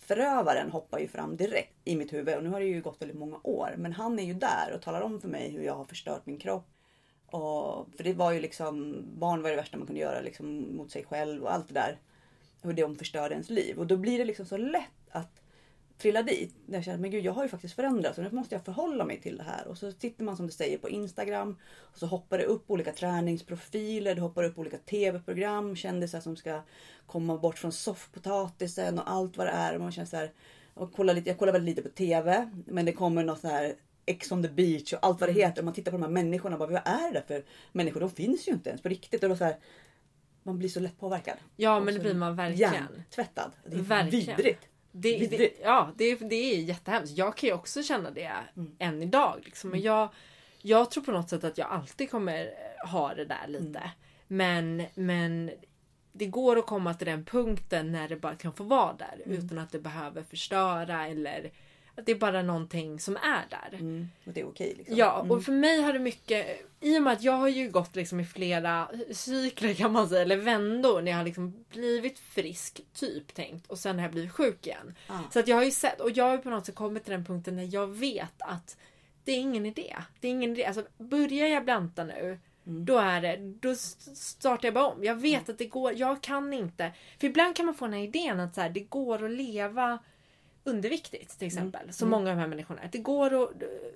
förövaren hoppar ju fram direkt i mitt huvud. Och nu har det ju gått väldigt många år. Men han är ju där och talar om för mig hur jag har förstört min kropp. Och, för det var ju liksom, barn var det värsta man kunde göra liksom, mot sig själv och allt det där. Hur de förstörde ens liv. Och då blir det liksom så lätt att trilla dit. Där jag känner, men gud jag har ju faktiskt förändrats och nu måste jag förhålla mig till det här. Och så sitter man som du säger på Instagram och så hoppar det upp olika träningsprofiler, det hoppar upp olika tv-program, kändisar som ska komma bort från soffpotatisen och allt vad det är. Och man känner så här, och kollar lite, jag kollar väldigt lite på tv, men det kommer något så här Ex on the beach och allt vad det heter. Och man tittar på de här människorna och bara, vad är det för människor? De finns ju inte ens på riktigt. Och då så här, man blir så lätt påverkad. Ja men det blir man verkligen. Hjärntvättad. Det är Verkligen. vidrigt. Det, det, ja, det, det är jättehemskt. Jag kan ju också känna det Mm. än idag. Liksom. Men jag, jag tror på något sätt att jag alltid kommer ha det där lite. Mm. Men, men det går att komma till den punkten när det bara kan få vara där. Mm. Utan att det behöver förstöra eller att det är bara någonting som är där. Mm. Och det är okej liksom. Ja, Mm. och för mig har det mycket... I och med att jag har ju gått liksom i flera cykler kan man säga, eller vändor när jag har liksom blivit frisk, typ tänkt, och sen har jag blivit sjuk igen. Ah. Så att jag har ju sett, och jag har ju på något sätt kommit till den punkten när jag vet att det är ingen idé. Det är ingen idé. Alltså, börjar jag blanta nu, Mm. då är det, då startar jag bara om. Jag vet att det går, jag kan inte. För ibland kan man få den här idén att så här, det går att leva underviktigt till exempel. Som många av de här människorna är. Det går, att,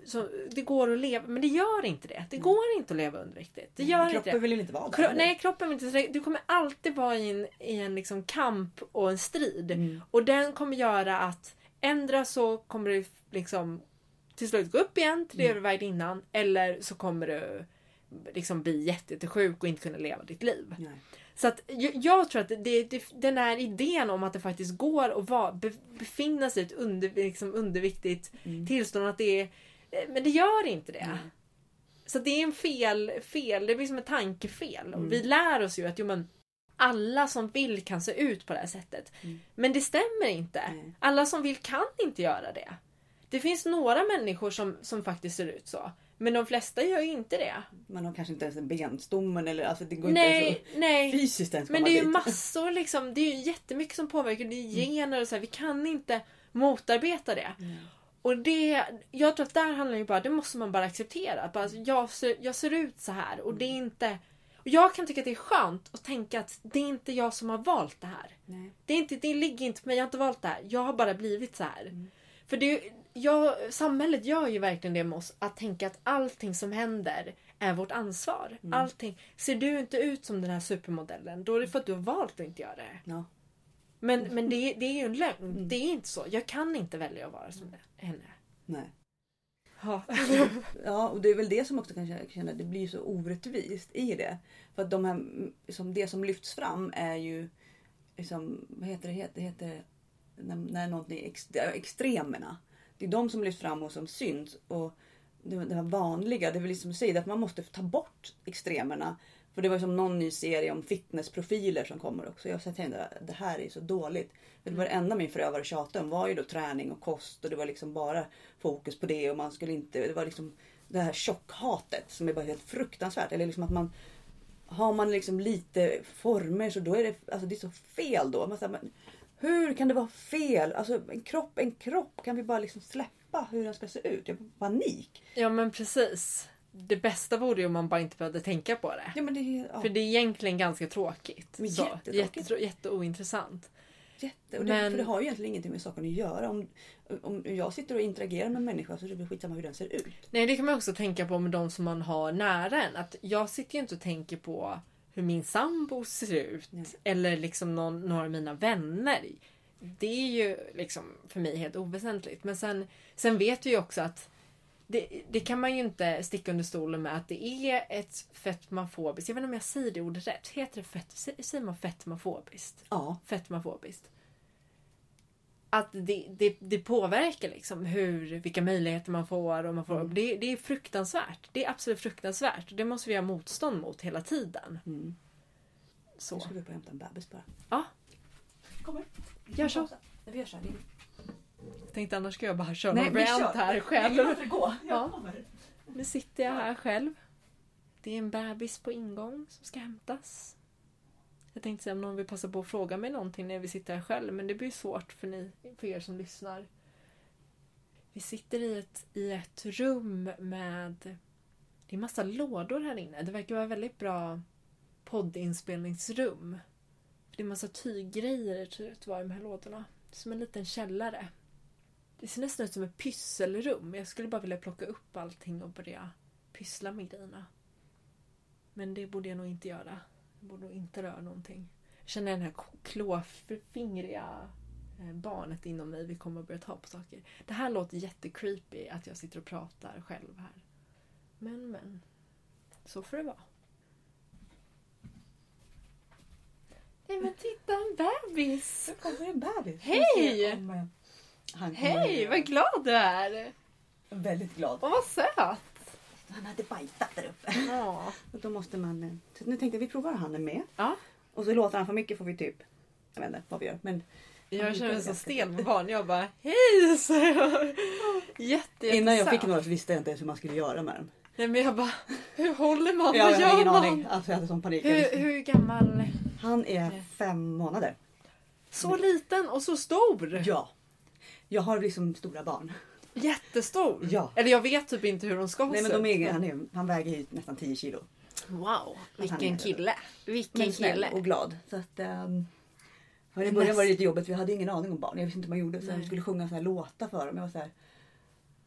så, det går att leva, men det gör inte det. Det går inte att leva underviktigt. Det gör inte det. Kroppen vill inte vara där. Kro- eller? nej, kroppen vill inte Du kommer alltid vara i en, i en liksom kamp och en strid. Mm. Och den kommer göra att ändra så kommer du liksom till slut gå upp igen till det Mm. du vägde innan. Eller så kommer du liksom bli jätte- jättesjuk och inte kunna leva ditt liv. Nej. Så att jag, tror att det, det, den här idén om att det faktiskt går att vara, be, befinna sig i ett under, liksom underviktigt Mm. tillstånd. Att det är, men det gör inte det. Nej. Så det är en fel, fel, det blir som ett tankefel. Mm. Och vi lär oss ju att jo, men, alla som vill kan se ut på det här sättet. Mm. Men det stämmer inte. Nej. Alla som vill kan inte göra det. Det finns några människor som, som faktiskt ser ut så. Men de flesta gör ju inte det. Man har kanske inte ens en benstommen eller alltså det går Nej, inte ens nej. att fysiskt ens Men det är ju dit. massor liksom. Det är ju jättemycket som påverkar. Det är Mm. gener och så här. Vi kan inte motarbeta det. Nej. Och det, jag tror att där handlar det ju bara, det måste man bara acceptera. Att bara, alltså, jag, ser, jag ser ut så här och det är Mm. inte... Och jag kan tycka att det är skönt att tänka att det är inte jag som har valt det här. Nej. Det, är inte, det ligger inte på mig, jag har inte valt det här. Jag har bara blivit så här. Mm. För det, jag, samhället gör ju verkligen det med oss. Att tänka att allting som händer är vårt ansvar. Mm. Allting. Ser du inte ut som den här supermodellen, då är det för att du har valt att inte göra det. Ja. Men, men det, det är ju en lögn. Mm. Det är inte så. Jag kan inte välja att vara som henne. Nej. Ja. Ja, och det är väl det som också kan känna- känna, det blir så orättvist i det. För att de här, som det som lyfts fram är ju, liksom, vad heter det, det heter när, när någonting är ex, det extremerna. Det är de som lyfts fram och som syns. Och det, det här vanliga, det är väl liksom att säga att man måste ta bort extremerna. För det var ju som någon ny serie om fitnessprofiler som kommer också. Jag tänkte att det här är så dåligt. För det var det enda min förövare tjatade om var ju då träning och kost och det var liksom bara fokus på det och man skulle inte, det var liksom det här tjockhatet som är bara helt fruktansvärt. Eller liksom att man har man liksom lite former så då är det, alltså det är så fel då. Man säger, men, hur kan det vara fel? Alltså en kropp, en kropp kan vi bara liksom släppa hur den ska se ut. Jag får panik. ja men precis. Det bästa vore ju om man bara inte behövde tänka på det. Ja men det ja, För det är egentligen ganska tråkigt. Men Så, jättetrå- jätteointressant. jätte... Och det, men- För det har ju egentligen ingenting med saken att göra. Om, om jag sitter och interagerar med en människa så är det skitsamma hur den ser ut. Nej det kan man också tänka på med de som man har nära en. Att jag sitter ju inte och tänker på hur min sambo ser ut. Nej. Eller liksom någon, några av mina vänner. Det är ju liksom för mig helt oväsentligt. Men sen, sen vet vi ju också att det, det kan man ju inte sticka under stolen med att det är ett fetmafobiskt. Jag vet inte om jag säger det ordet rätt. Heter det fett, sä- säger man fetmafobiskt? Ja. Fetmafobiskt. Att det, det, det påverkar liksom hur, vilka möjligheter man får. Och man får Mm. det, det är fruktansvärt. Det är absolut fruktansvärt. Det måste vi ha motstånd mot hela tiden. Mm. Så. Nu ska vi upp och hämta en bebis bara. Ja. Kommer. Gör så. Vi gör så här. Jag tänkte annars ska jag bara köra Nej, rant här själv. Varför gå? Ja. Jag kommer. Nu sitter jag här själv. Det är en bebis på ingång som ska hämtas. Jag tänkte säga om någon vill passa på att fråga mig någonting när vi sitter här själv men det blir svårt för, ni, för er som lyssnar. Vi sitter i ett, i ett rum med... Det är massa lådor här inne. Det verkar vara väldigt bra poddinspelningsrum. Det är massa tyggrejer tror var i de här lådorna. Som en liten källare. Det ser nästan ut som ett pysselrum. Jag skulle bara vilja plocka upp allting och börja pyssla med grejerna. Men det borde jag nog inte göra. Jag borde inte röra någonting. Jag känner den här klåfingriga eh, barnet inom mig. Vi kommer att börja ta på saker. Det här låter jättecreepy att jag sitter och pratar själv här. Men men. Så får det vara. men titta en bebis! Det kommer en bebis. Hej! Eh, Hej, vad glad du är! Väldigt glad. Åh, vad söt! Han hade bajsat där uppe. Ja. Och då måste man... eh, Så nu tänkte jag vi provar han är med. ja. Och så låter han för mycket får vi typ... Jag vet inte vad vi gör. Men Jag känner mig så stel med barn. Jag bara hej säger jag. Jätte, innan jag fick några så visste jag inte ens hur man skulle göra med dem. Nej, men jag bara hur håller man? Jag Vad gör ingen man? aning. Alltså jag hade sån panik. Hur, hur gammal? Han är fem månader. Så liten och så stor! Ja. Jag har liksom stora barn. Jättestor! Ja. Eller jag vet typ inte hur de ska Nej men se de ut. är, han, är, han väger ju nästan 10 kilo. Wow, vilken kille! Vilken Men kille! och glad. Så att, um, I Men början var det lite jobbigt. Vi hade ingen aning om barn. Jag visste inte vad man gjorde. Så jag skulle sjunga så här låtar för dem. Jag var så här,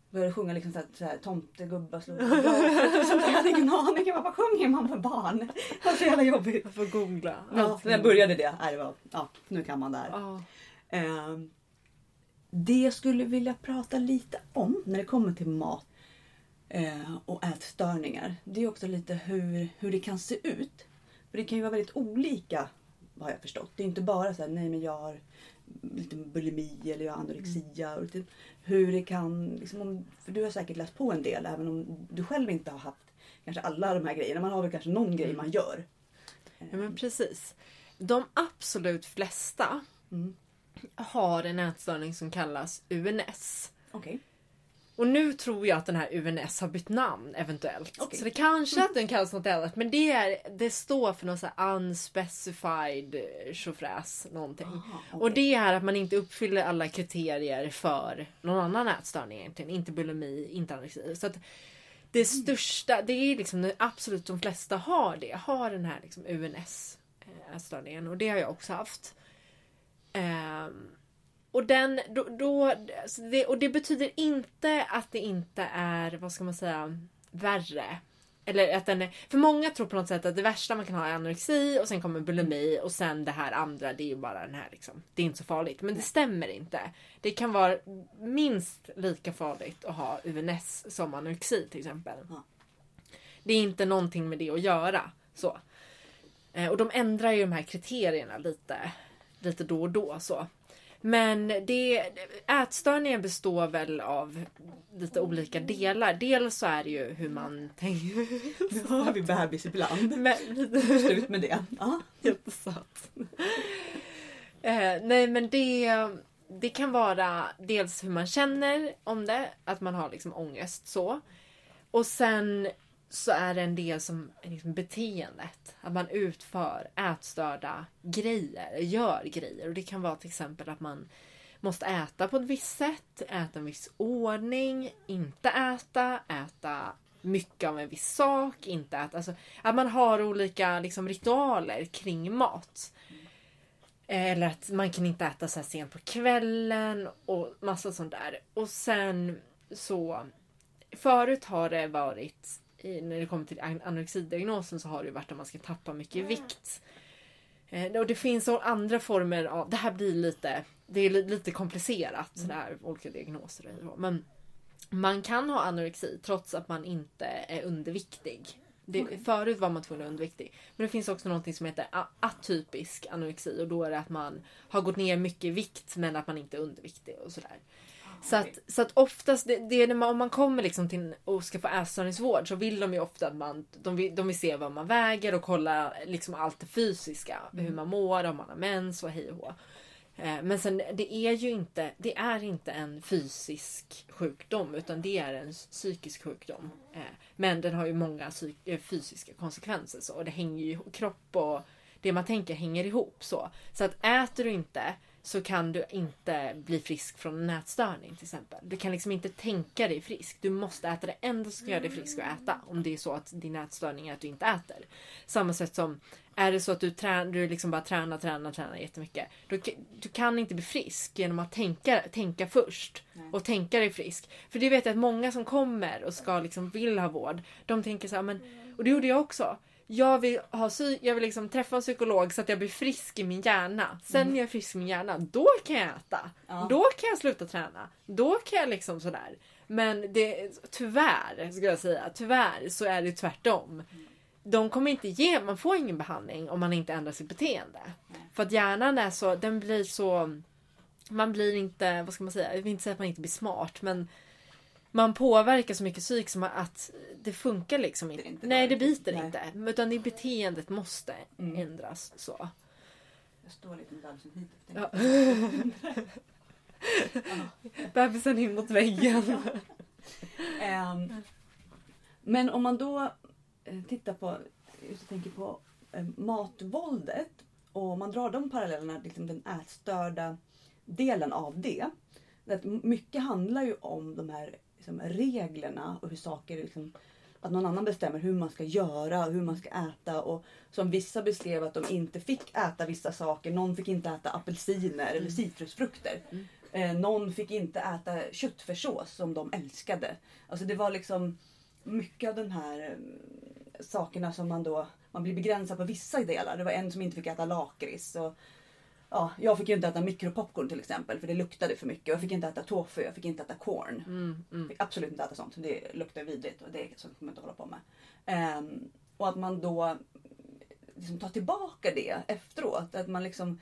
började sjunga liksom så här, så här tomtegubbar glaset. Jag hade ingen aning. Jag bara, vad sjunger man för barn? Det var så jävla jobbigt. Jag får googla. Ja, när jag började det. Nej, det var, ja, nu kan man det här. Ja. Ehm, det jag skulle vilja prata lite om när det kommer till mat eh, och ätstörningar. Det är också lite hur, hur det kan se ut. För det kan ju vara väldigt olika har jag förstått. Det är inte bara så här, nej men jag har lite bulimi eller jag har anorexia. Och lite, hur det kan, liksom om, för du har säkert läst på en del även om du själv inte har haft kanske alla de här grejerna. Man har väl kanske någon grej man gör. Ja men precis. De absolut flesta Mm. Har en ätstörning som kallas UNS. Okej. Och nu tror jag att den här UNS har bytt namn eventuellt. Okej. Så det kanske att den kallas något annat. Men det, är, det står för något så här unspecified eh, tjofräs någonting. Aha, Och okej. det är att man inte uppfyller alla kriterier för någon annan ätstörning egentligen. Inte bulimi, inte anorexi. Så att det Mm. största, det är liksom absolut de flesta har det. Har den här liksom UNS eh, ätstörningen. Och det har jag också haft. Ehm, och den, då, då, alltså det, och det betyder inte att det inte är, vad ska man säga, värre. Eller att den är, för många tror på något sätt att det värsta man kan ha är anorexi och sen kommer bulimi och sen det här andra det är ju bara den här liksom. Det är inte så farligt. Men det stämmer inte. Det kan vara minst lika farligt att ha UNS som anorexi till exempel. Ja. Det är inte någonting med det att göra. Så. Eh, Och de ändrar ju de här kriterierna lite, lite då och då. Så. Men det, ätstörningen består väl av lite olika delar. Dels så är det ju hur man tänker. Nu har vi bebis ibland. Men, Slut med det. Ja. Jättesött. eh, nej men det, det kan vara dels hur man känner om det, att man har liksom ångest så. Och sen så är det en del som liksom beteendet. Att man utför ätstörda grejer, gör grejer. Och det kan vara till exempel att man måste äta på ett visst sätt, äta en viss ordning, inte äta, äta mycket av en viss sak, inte äta. Alltså, att man har olika liksom, ritualer kring mat. Eller att man kan inte äta så här sent på kvällen och massa sånt där. Och sen så... Förut har det varit, i- när det kommer till an- anorexidiagnosen så har det varit att man ska tappa mycket vikt. Eh, Och det finns andra former av, det här blir lite, det är li- lite komplicerat sådär, olika diagnoser och så. Men man kan ha anorexi trots att man inte är underviktig. Det, Okej. Förut var man tvungen att underviktig. Men det finns också något som heter atypisk anorexi och då är det att man har gått ner mycket i vikt men att man inte är underviktig och sådär. Så att, så att oftast, det, det är när man, om man kommer liksom till och ska få ätstörningsvård så vill de ju ofta att man, de vill, de vill se vad man väger och kolla liksom allt det fysiska. Hur man mår, om man har mens och hej och hå. Eh, Men sen det är ju inte, det är inte en fysisk sjukdom utan det är en psykisk sjukdom. Eh, Men den har ju många eh, fysiska konsekvenser så och det hänger ju kropp och det man tänker hänger ihop så. Så att äter du inte så kan du inte bli frisk från en ätstörning till exempel. Du kan liksom inte tänka dig frisk. Du måste äta det enda som göra dig frisk att äta. Om det är så att din ätstörning är att du inte äter. Samma sätt som är det så att du, trä, du liksom bara tränar, tränar, tränar jättemycket. K- du kan inte bli frisk genom att tänka, tänka först. Och tänka dig frisk. För det vet jag att många som kommer och ska liksom vill ha vård. De tänker så här, men, och det gjorde jag också. Jag vill, ha, psy- jag vill liksom träffa en psykolog så att jag blir frisk i min hjärna. Sen när jag är frisk i min hjärna, då kan jag äta. Ja. Då kan jag sluta träna. Då kan jag liksom sådär. Men det, tyvärr, ska jag säga, tyvärr så är det tvärtom. De kommer inte ge, man får ingen behandling om man inte ändrar sitt beteende. För att hjärnan är så, den blir så... Man blir inte, vad ska man säga, jag vill inte säga att man inte blir smart men man påverkar så mycket psyk som att det funkar liksom inte. Det inte Nej, det biter Nej. inte. Utan det beteendet måste Mm. ändras. så. Jag står lite med bebisen hit. Ja. Bebisen in mot väggen. Ehm, men om man då eh, tittar på, just tänker på eh, matvåldet och man drar de parallellerna, liksom den ätstörda delen av det. Att mycket handlar ju om de här liksom, reglerna och hur saker liksom, att någon annan bestämmer hur man ska göra, hur man ska äta och som vissa beskrev att de inte fick äta vissa saker. Någon fick inte äta apelsiner eller citrusfrukter. Eh, någon fick inte äta köttfärssås som de älskade. Alltså det var liksom mycket av den här eh, sakerna som man då man blir begränsad på vissa delar. Det var en som inte fick äta lakrits. Och, ja, jag fick ju inte äta mikropopcorn till exempel för det luktade för mycket. Jag fick inte äta tofu, jag fick inte äta corn. Mm, mm. Fick absolut inte äta sånt. Det luktar vidrigt och det är sånt jag inte hålla på med. Ehm, och att man då liksom tar tillbaka det efteråt. Att man liksom...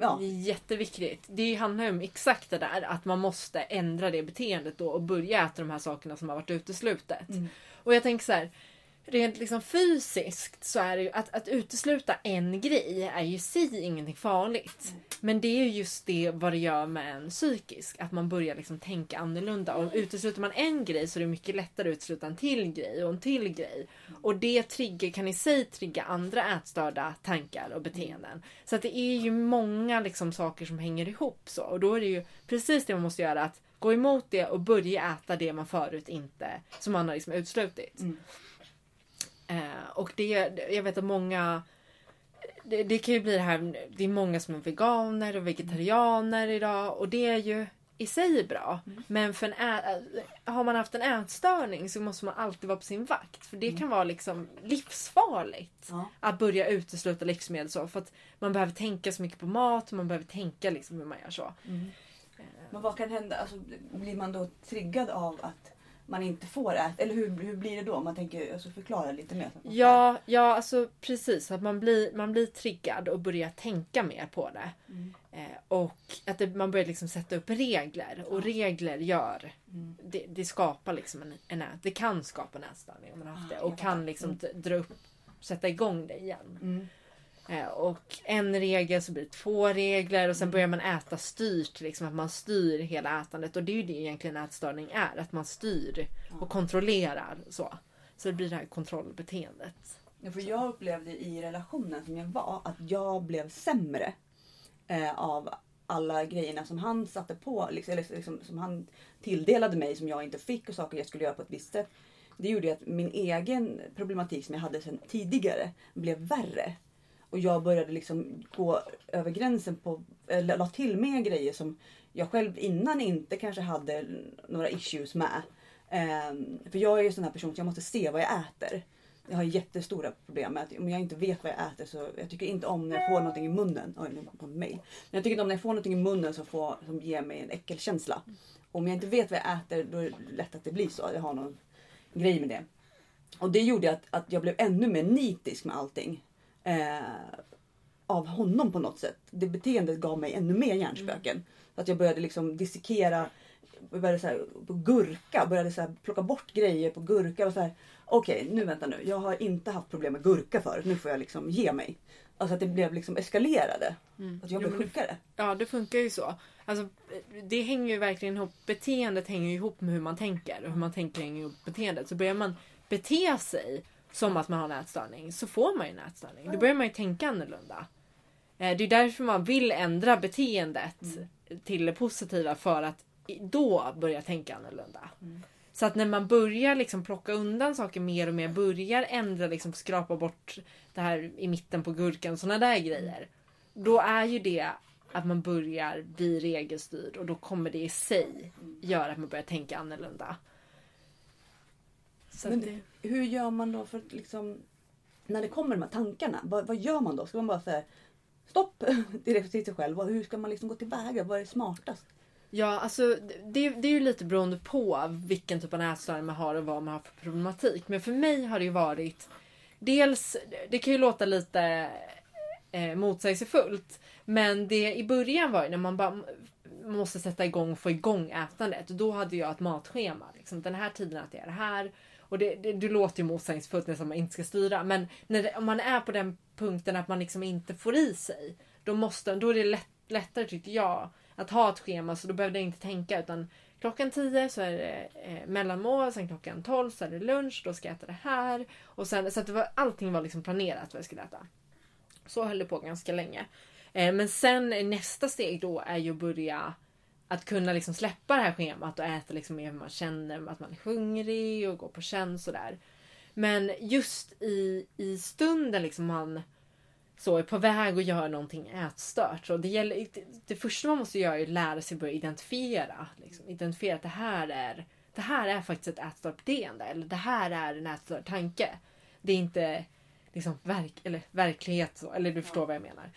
Ja, Det är jätteviktigt. Det handlar ju om exakt det där att man måste ändra det beteendet då och börja äta de här sakerna som har varit uteslutet. Mm. Och jag tänker så här. Rent liksom fysiskt så är det ju att, att utesluta en grej är ju i sig ingenting farligt. Men det är ju just det vad det gör med en psykisk. Att man börjar liksom tänka annorlunda. Och utesluter man en grej så är det mycket lättare att utesluta en till grej och en till grej. Och det trigger, kan i sig trigga andra ätstörda tankar och beteenden. Så att det är ju många liksom saker som hänger ihop så. Och då är det ju precis det man måste göra. Att gå emot det och börja äta det man förut inte, som man har liksom utslutit. Mm. Eh, och det, jag vet att många det, det kan ju bli det här, det är många som är veganer och vegetarianer idag och det är ju i sig bra. Men för en ä, har man haft en ätstörning så måste man alltid vara på sin vakt. För det kan vara liksom livsfarligt Ja. att börja utesluta livsmedel så. För att man behöver tänka så mycket på mat och man behöver tänka liksom hur man gör så. Men vad kan hända? Alltså, blir man då triggad av att man inte får äta? Eller hur, hur blir det då? Man tänker, alltså förklara lite mer. Ja, ja alltså precis. Att man blir, man blir triggad och börjar tänka mer på det. Mm. Eh, och att det, man börjar liksom sätta upp regler. Och regler gör, Mm. det, det skapar liksom en, en ät, det kan skapa en ätstörning om man har haft Ah, det. Och kan liksom d- dra upp, sätta igång det igen. Mm. Eh, och en regel så blir det två regler och sen Mm. börjar man äta styrt. Liksom att man styr hela ätandet. Och det är ju det egentligen ätstörning är. Att man styr och kontrollerar. Så, så det blir det här kontrollbeteendet. Ja, för jag upplevde i relationen som jag var att jag blev sämre eh, av alla grejerna som han satte på. Liksom, eller liksom, som han tilldelade mig som jag inte fick och saker jag skulle göra på ett visst sätt. Det gjorde att min egen problematik som jag hade sedan tidigare blev värre. Och jag började liksom gå över gränsen på, eller la till mer grejer som jag själv innan inte kanske hade några issues med. Ehm, för jag är ju en sån här person så jag måste se vad jag äter. Jag har jättestora problem med att om jag inte vet vad jag äter så jag tycker inte om när jag får någonting i munnen. Oj, nu kom mig. mail. Men jag tycker inte om när jag får någonting i munnen som, får, som ger mig en äckelkänsla. Om jag inte vet vad jag äter då är det lätt att det blir så. Jag har någon grej med det. Och det gjorde att, att jag blev ännu mer nitisk med allting. Eh, av honom på något sätt. Det beteendet gav mig ännu mer hjärnspöken. Så att jag började liksom dissekera började så här, på gurka, började så här, plocka bort grejer på gurka och så här. Okej, nu vänta nu. Jag har inte haft problem med gurka förut. Nu får jag liksom ge mig. Alltså att det blev liksom eskalerade. Att jag Jo, blev det- sjukare. Ja, det funkar ju så. Alltså, det hänger ju verkligen ihop. Beteendet hänger ihop med hur man tänker. Och hur man tänker hänger ihop med beteendet. Så börjar man bete sig som att man har en ätstörning så får man ju en ätstörning. Då börjar man ju tänka annorlunda. Eh, Det är därför man vill ändra beteendet till det positiva för att då börja tänka annorlunda. Så att när man börjar liksom plocka undan saker mer och mer, börjar ändra, liksom skrapa bort det här i mitten på gurkan, såna där grejer. Då är ju det att man börjar bli regelstyrd och då kommer det i sig göra att man börjar tänka annorlunda. Men att det, Hur gör man då för att liksom... När det kommer de här tankarna, vad, vad gör man då? Ska man bara säga stopp direkt till sig själv? Hur ska man liksom gå tillväga? Vad är smartast? ja, alltså det, det är ju lite beroende på vilken typ av ätstörning man har och vad man har för problematik. Men för mig har det ju varit dels, det kan ju låta lite eh, motsägelsefullt. Men det i början var ju när man bara måste sätta igång och få igång ätandet. Då hade jag ett matschema. Liksom. Den här tiden äter jag det här. Och det, det, det låter ju motsägelsefullt när man inte ska styra. Men när det, om man är på den punkten att man liksom inte får i sig. Då, måste, då är det lätt, lättare tyckte jag att ha ett schema så då behövde jag inte tänka utan klockan 10 så är det eh, mellanmål, sen klockan 12 så är det lunch, då ska jag äta det här. Och sen, så att det var, allting var liksom planerat vad jag skulle äta. Så höll det på ganska länge. Eh, men sen eh, nästa steg då är ju att börja att kunna liksom släppa det här schemat och äta liksom mer hur man känner att man är hungrig och gå på känn sådär. Men just i, i stunden liksom man så är på väg att göra någonting ätstört. Så det, gäller, det, det första man måste göra är att lära sig att börja identifiera. Liksom, identifiera att det här är det här är faktiskt ett ätstört beteende. Eller det här är en ätstörd tanke. Det är inte liksom verk, eller verklighet. Så, eller du förstår vad jag menar.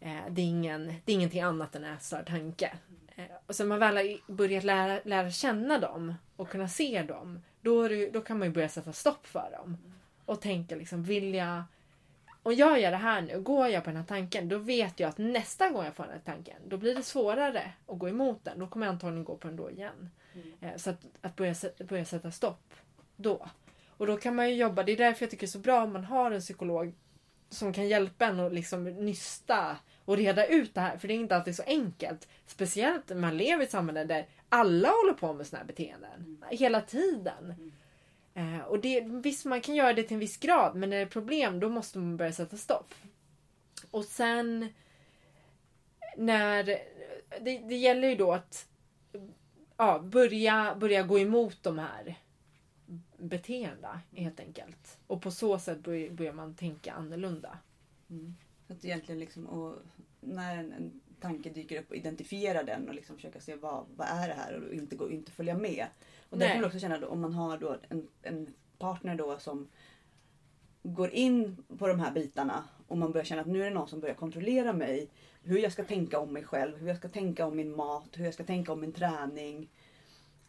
Eh, det, är ingen, det är ingenting annat än ätstörd tanke. Eh, och sen man väl har börjat lära, lära känna dem och kunna se dem. Då, det, då kan man ju börja sätta stopp för dem. Och tänka liksom, vill jag om jag gör det här nu, går jag på den här tanken, då vet jag att nästa gång jag får den här tanken, då blir det svårare att gå emot den. Då kommer jag antagligen gå på den då igen. Mm. Så att, att börja, börja sätta stopp då. Och då kan man ju jobba, det är därför jag tycker det är så bra om man har en psykolog som kan hjälpa en att liksom nysta och reda ut det här. För det är inte alltid så enkelt. Speciellt när man lever i ett samhälle där alla håller på med såna här beteenden. Mm. Hela tiden. Mm. Eh, och det, visst, man kan göra det till en viss grad, men när det är problem då måste man börja sätta stopp. Och sen när... Det, det gäller ju då att ja, börja, börja gå emot de här beteendena helt enkelt. Och på så sätt börjar, börjar man tänka annorlunda. Mm. Att egentligen liksom, och när en, en tanke dyker upp, identifiera den och liksom försöka se vad, vad är det här och inte, gå, inte följa med. Och där kan man också känna då, om man har då en, en partner då som går in på de här bitarna och man börjar känna att nu är det någon som börjar kontrollera mig. Hur jag ska tänka om mig själv, hur jag ska tänka om min mat, hur jag ska tänka om min träning.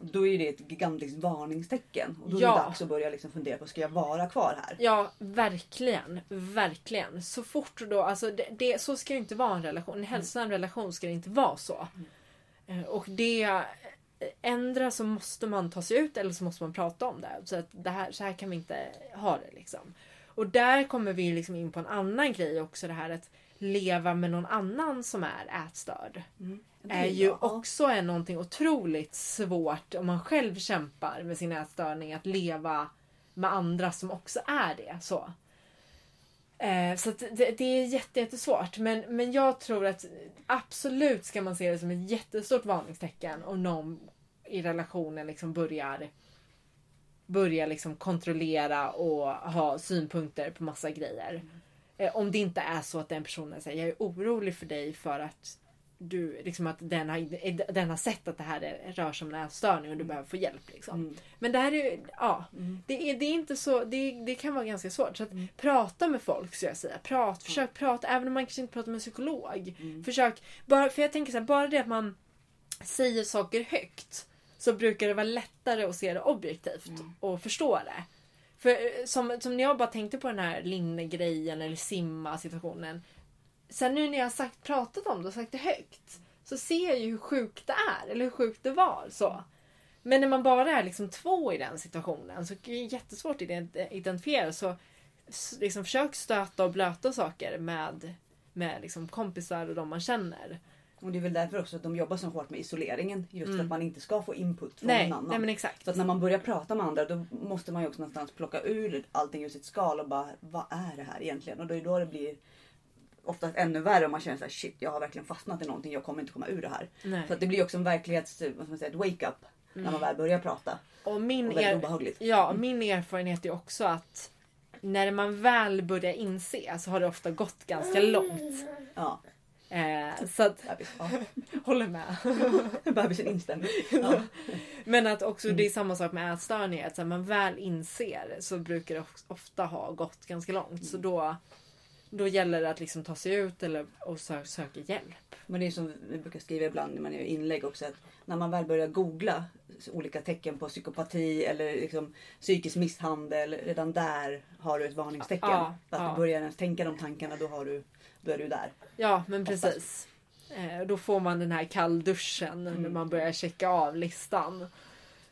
Då är det ett gigantiskt varningstecken. Och då är det dags att börja liksom fundera på, ska jag vara kvar här? Ja, verkligen. Verkligen. Så fort då, alltså det, det så ska det inte vara en relation. En hälsosam mm. relation ska det inte vara så. Mm. Och det ändra så måste man ta sig ut eller så måste man prata om det. Så att det här, så här kan vi inte ha det. Liksom. Och där kommer vi liksom in på en annan grej också. Det här att leva med någon annan som är ätstörd. Mm. är ju ja. också är någonting otroligt svårt om man själv kämpar med sin ätstörning. Att leva med andra som också är det. Så. Eh, så det, det, är jätte, jättesvårt. Men, men jag tror att absolut ska man se det som ett jättestort varningstecken om någon i relationen liksom börjar börjar liksom kontrollera och ha synpunkter på massa grejer. Mm. Eh, om det inte är så att den personen säger jag är orolig för dig för att du, liksom att den har, den har sett att det här är, rör sig om en ätstörning och du mm. behöver få hjälp. Liksom. Mm. Men det här är ja, mm. det, är, det är inte så, det, det kan vara ganska svårt. Så att mm. prata med folk skulle jag säga. Prat, försök prata, även om man kanske inte pratar med en psykolog. Mm. Försök, bara, för jag tänker så här, bara det att man säger saker högt så brukar det vara lättare att se det objektivt mm. och förstå det. För eh, som, som när jag bara tänkte på den här linnegrejen eller simma situationen. Sen nu när jag har sagt, pratat om det och sagt det högt. Så ser jag ju hur sjukt det är. Eller hur sjukt det var. så. Men när man bara är liksom två i den situationen så är det jättesvårt att identifiera. Så liksom försök stöta och blöta saker med, med liksom kompisar och de man känner. Och det är väl därför också att de jobbar så hårt med isoleringen. Just mm. för att man inte ska få input från nej, någon annan. Nej, men exakt. Så att när man börjar prata med andra då måste man ju också någonstans plocka ur allting ur sitt skal och bara vad är det här egentligen? Och då är det då det blir oftast ännu värre om man känner såhär shit jag har verkligen fastnat i någonting, jag kommer inte komma ur det här. Nej. Så att det blir också en verklighets, vad ska man säga, ett wake up mm. när man väl börjar prata. Och min, och er... Ja, mm. min erfarenhet är också att när man väl börjar inse så har det ofta gått ganska långt. Ja. Eh, så att, ja. håller med. Bebisen instämmer. Ja. Men att också det är mm. samma sak med ätstörningar. Att när man väl inser så brukar det ofta ha gått ganska långt. Så mm. då, Då gäller det att liksom ta sig ut eller, och sö söka hjälp. Men det är som vi brukar skriva ibland när man gör inlägg också. Att när man väl börjar googla olika tecken på psykopati eller liksom psykisk misshandel. Redan där har du ett varningstecken. Ja, att ja. du börjar ens tänka de tankarna då, har du, då är du där. Ja men precis. Eh, då får man den här kallduschen när Mm. man börjar checka av listan.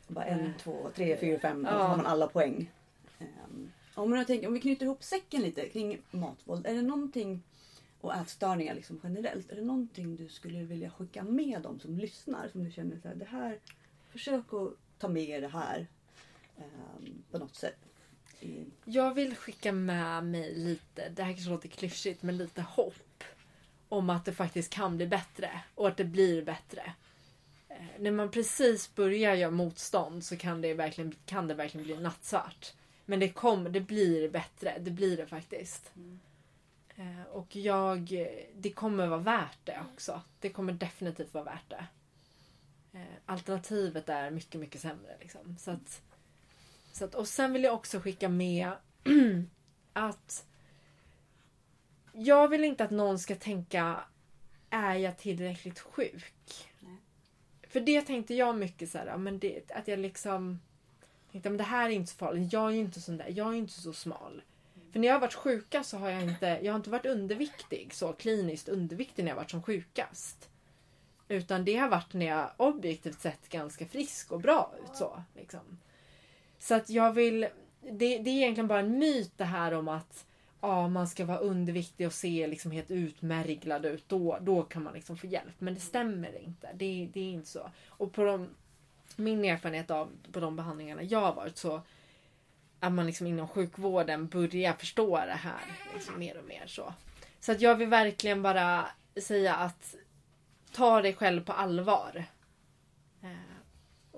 Bara en, två, tre, fyra, fem. Ja. Så har man alla poäng. Ehm, Om, jag tänker, om vi knyter ihop säcken lite kring matvåld. Är det någonting och ätstörningar liksom generellt. Är det någonting du skulle vilja skicka med dem som lyssnar? Som du känner så här, det här, försök att ta med er det här. ehm, på något sätt. Jag vill skicka med mig lite, det här kanske låter klyschigt, men lite hopp. Om att det faktiskt kan bli bättre och att det blir bättre. Eh, när man precis börjar göra motstånd så kan det verkligen, kan det verkligen bli nattsvart. Men det, kommer, det blir bättre, det blir det faktiskt. Eh, och jag, det kommer vara värt det också. Det kommer definitivt vara värt det. Eh, alternativet är mycket, mycket sämre. Liksom. Så att, så att, och sen vill jag också skicka med att jag vill inte att någon ska tänka är jag tillräckligt sjuk? Nej. För det tänkte jag mycket så här, men det, att jag liksom tänkte men det här är inte så farligt. Jag är ju inte sån där. Jag är inte så smal. För när jag har varit sjuka så har jag inte, jag har inte varit underviktig så kliniskt underviktig när jag varit som sjukast. Utan det har varit när jag objektivt sett ganska frisk och bra ut så. Liksom. Så att jag vill, det, det är egentligen bara en myt det här om att ja, man ska vara underviktig och se liksom helt utmärglad ut. Då, då kan man liksom få hjälp. Men det stämmer inte. Det, det är inte så. Och på de, min erfarenhet av på de behandlingarna jag har varit så att man liksom inom sjukvården börjar förstå det här liksom mer och mer. Så, så att jag vill verkligen bara säga att ta dig själv på allvar. Eh,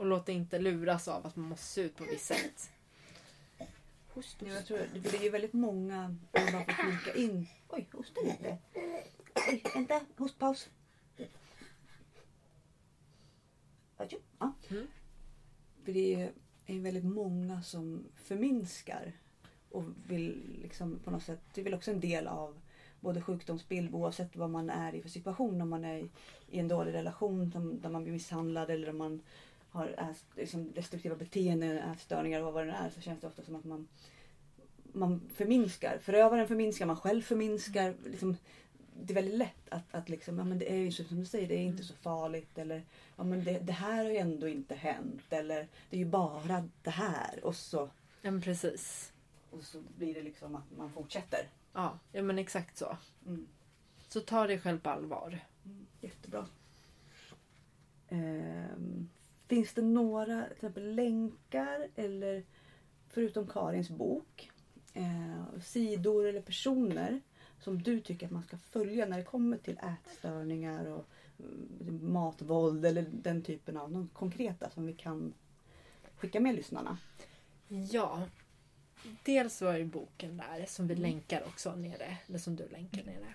och låt dig inte luras av att man måste se ut på ett visst sätt. Host, Ja, jag tror, det är ju väldigt många, om man får flika in. Oj, hosta lite. Oj, vänta, hostpaus. Ja. Mm. För det är är väldigt många som förminskar och vill liksom på något sätt, det är väl också en del av både sjukdomsbild oavsett vad man är i för situation. Om man är i, en dålig relation där man blir misshandlad eller om man har liksom destruktiva beteenden, ätstörningar och vad det är så känns det ofta som att man man förminskar. Förövaren förminskar, man själv förminskar. Liksom, det är väldigt lätt att, att liksom, ja, men det är ju som du säger, det är inte så farligt. Eller ja, men det, det här har ju ändå inte hänt. Eller det är ju bara det här. Och så, Ja men precis. och så blir det liksom att man fortsätter. Ja, ja men exakt så. Mm. Så ta dig själv på allvar. Mm, jättebra. Ehm, finns det några till exempel länkar eller förutom Karins bok eh, sidor eller personer som du tycker att man ska följa när det kommer till ätstörningar och mm, matvåld eller den typen av någon konkreta som vi kan skicka med lyssnarna? Ja. Dels var ju boken där som vi Mm. länkar också nere. Eller som du länkar nere.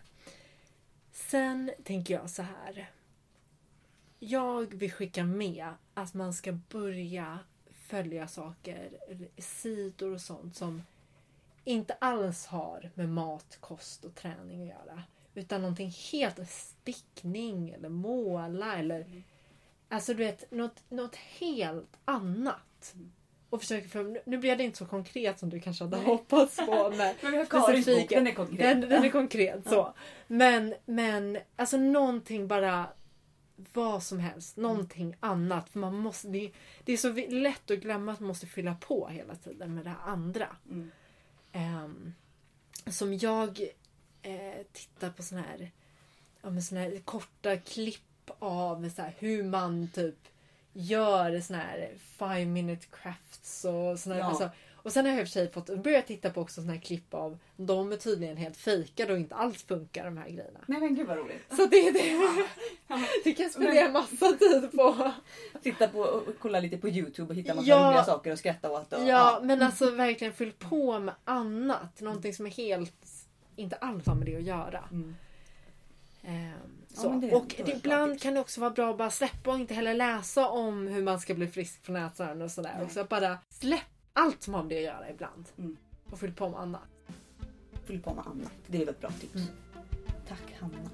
Sen tänker jag så här. Jag vill skicka med att man ska börja följa saker, sidor och sånt som inte alls har med mat, kost och träning att göra. Utan någonting helt stickning eller måla eller Alltså du vet, något, något helt annat. Och försöker för, nu blev det inte så konkret som du kanske hade hoppats på. Men Men vi har Karins bok, den är konkret. den, den är konkret så. Men, men alltså någonting bara vad som helst. Någonting annat. För man måste, det, det är så lätt att glömma att man måste fylla på hela tiden med det här andra. Mm. Ehm, som jag eh, tittar på såna här, ja, såna här korta klipp av så här, hur man typ gör såna här five minute crafts och såna här, Ja. alltså, och sen har jag i och för sig fått börja titta på också såna här klipp av de är tydligen helt fejkade och inte alls funkar de här grejerna. Nej men gud vad roligt. Så det är det. Du kan spendera massa tid på. Titta på och kolla lite på Youtube och hitta massa Ja. roliga saker och skratta åt. Och, Ja, men alltså verkligen fyll på med annat. Någonting som är helt, inte alls har med det att göra. Mm. Ehm, Ja, men det- och det det, ibland kan det också vara bra att bara släppa och inte heller läsa om hur man ska bli frisk från ätstörningar och sådär. Och så bara släpp allt som har med det att göra ibland. Mm. Och fyll på med annat. fyll på med annat. Det är väl ett bra tips. Mm. Tack Hanna.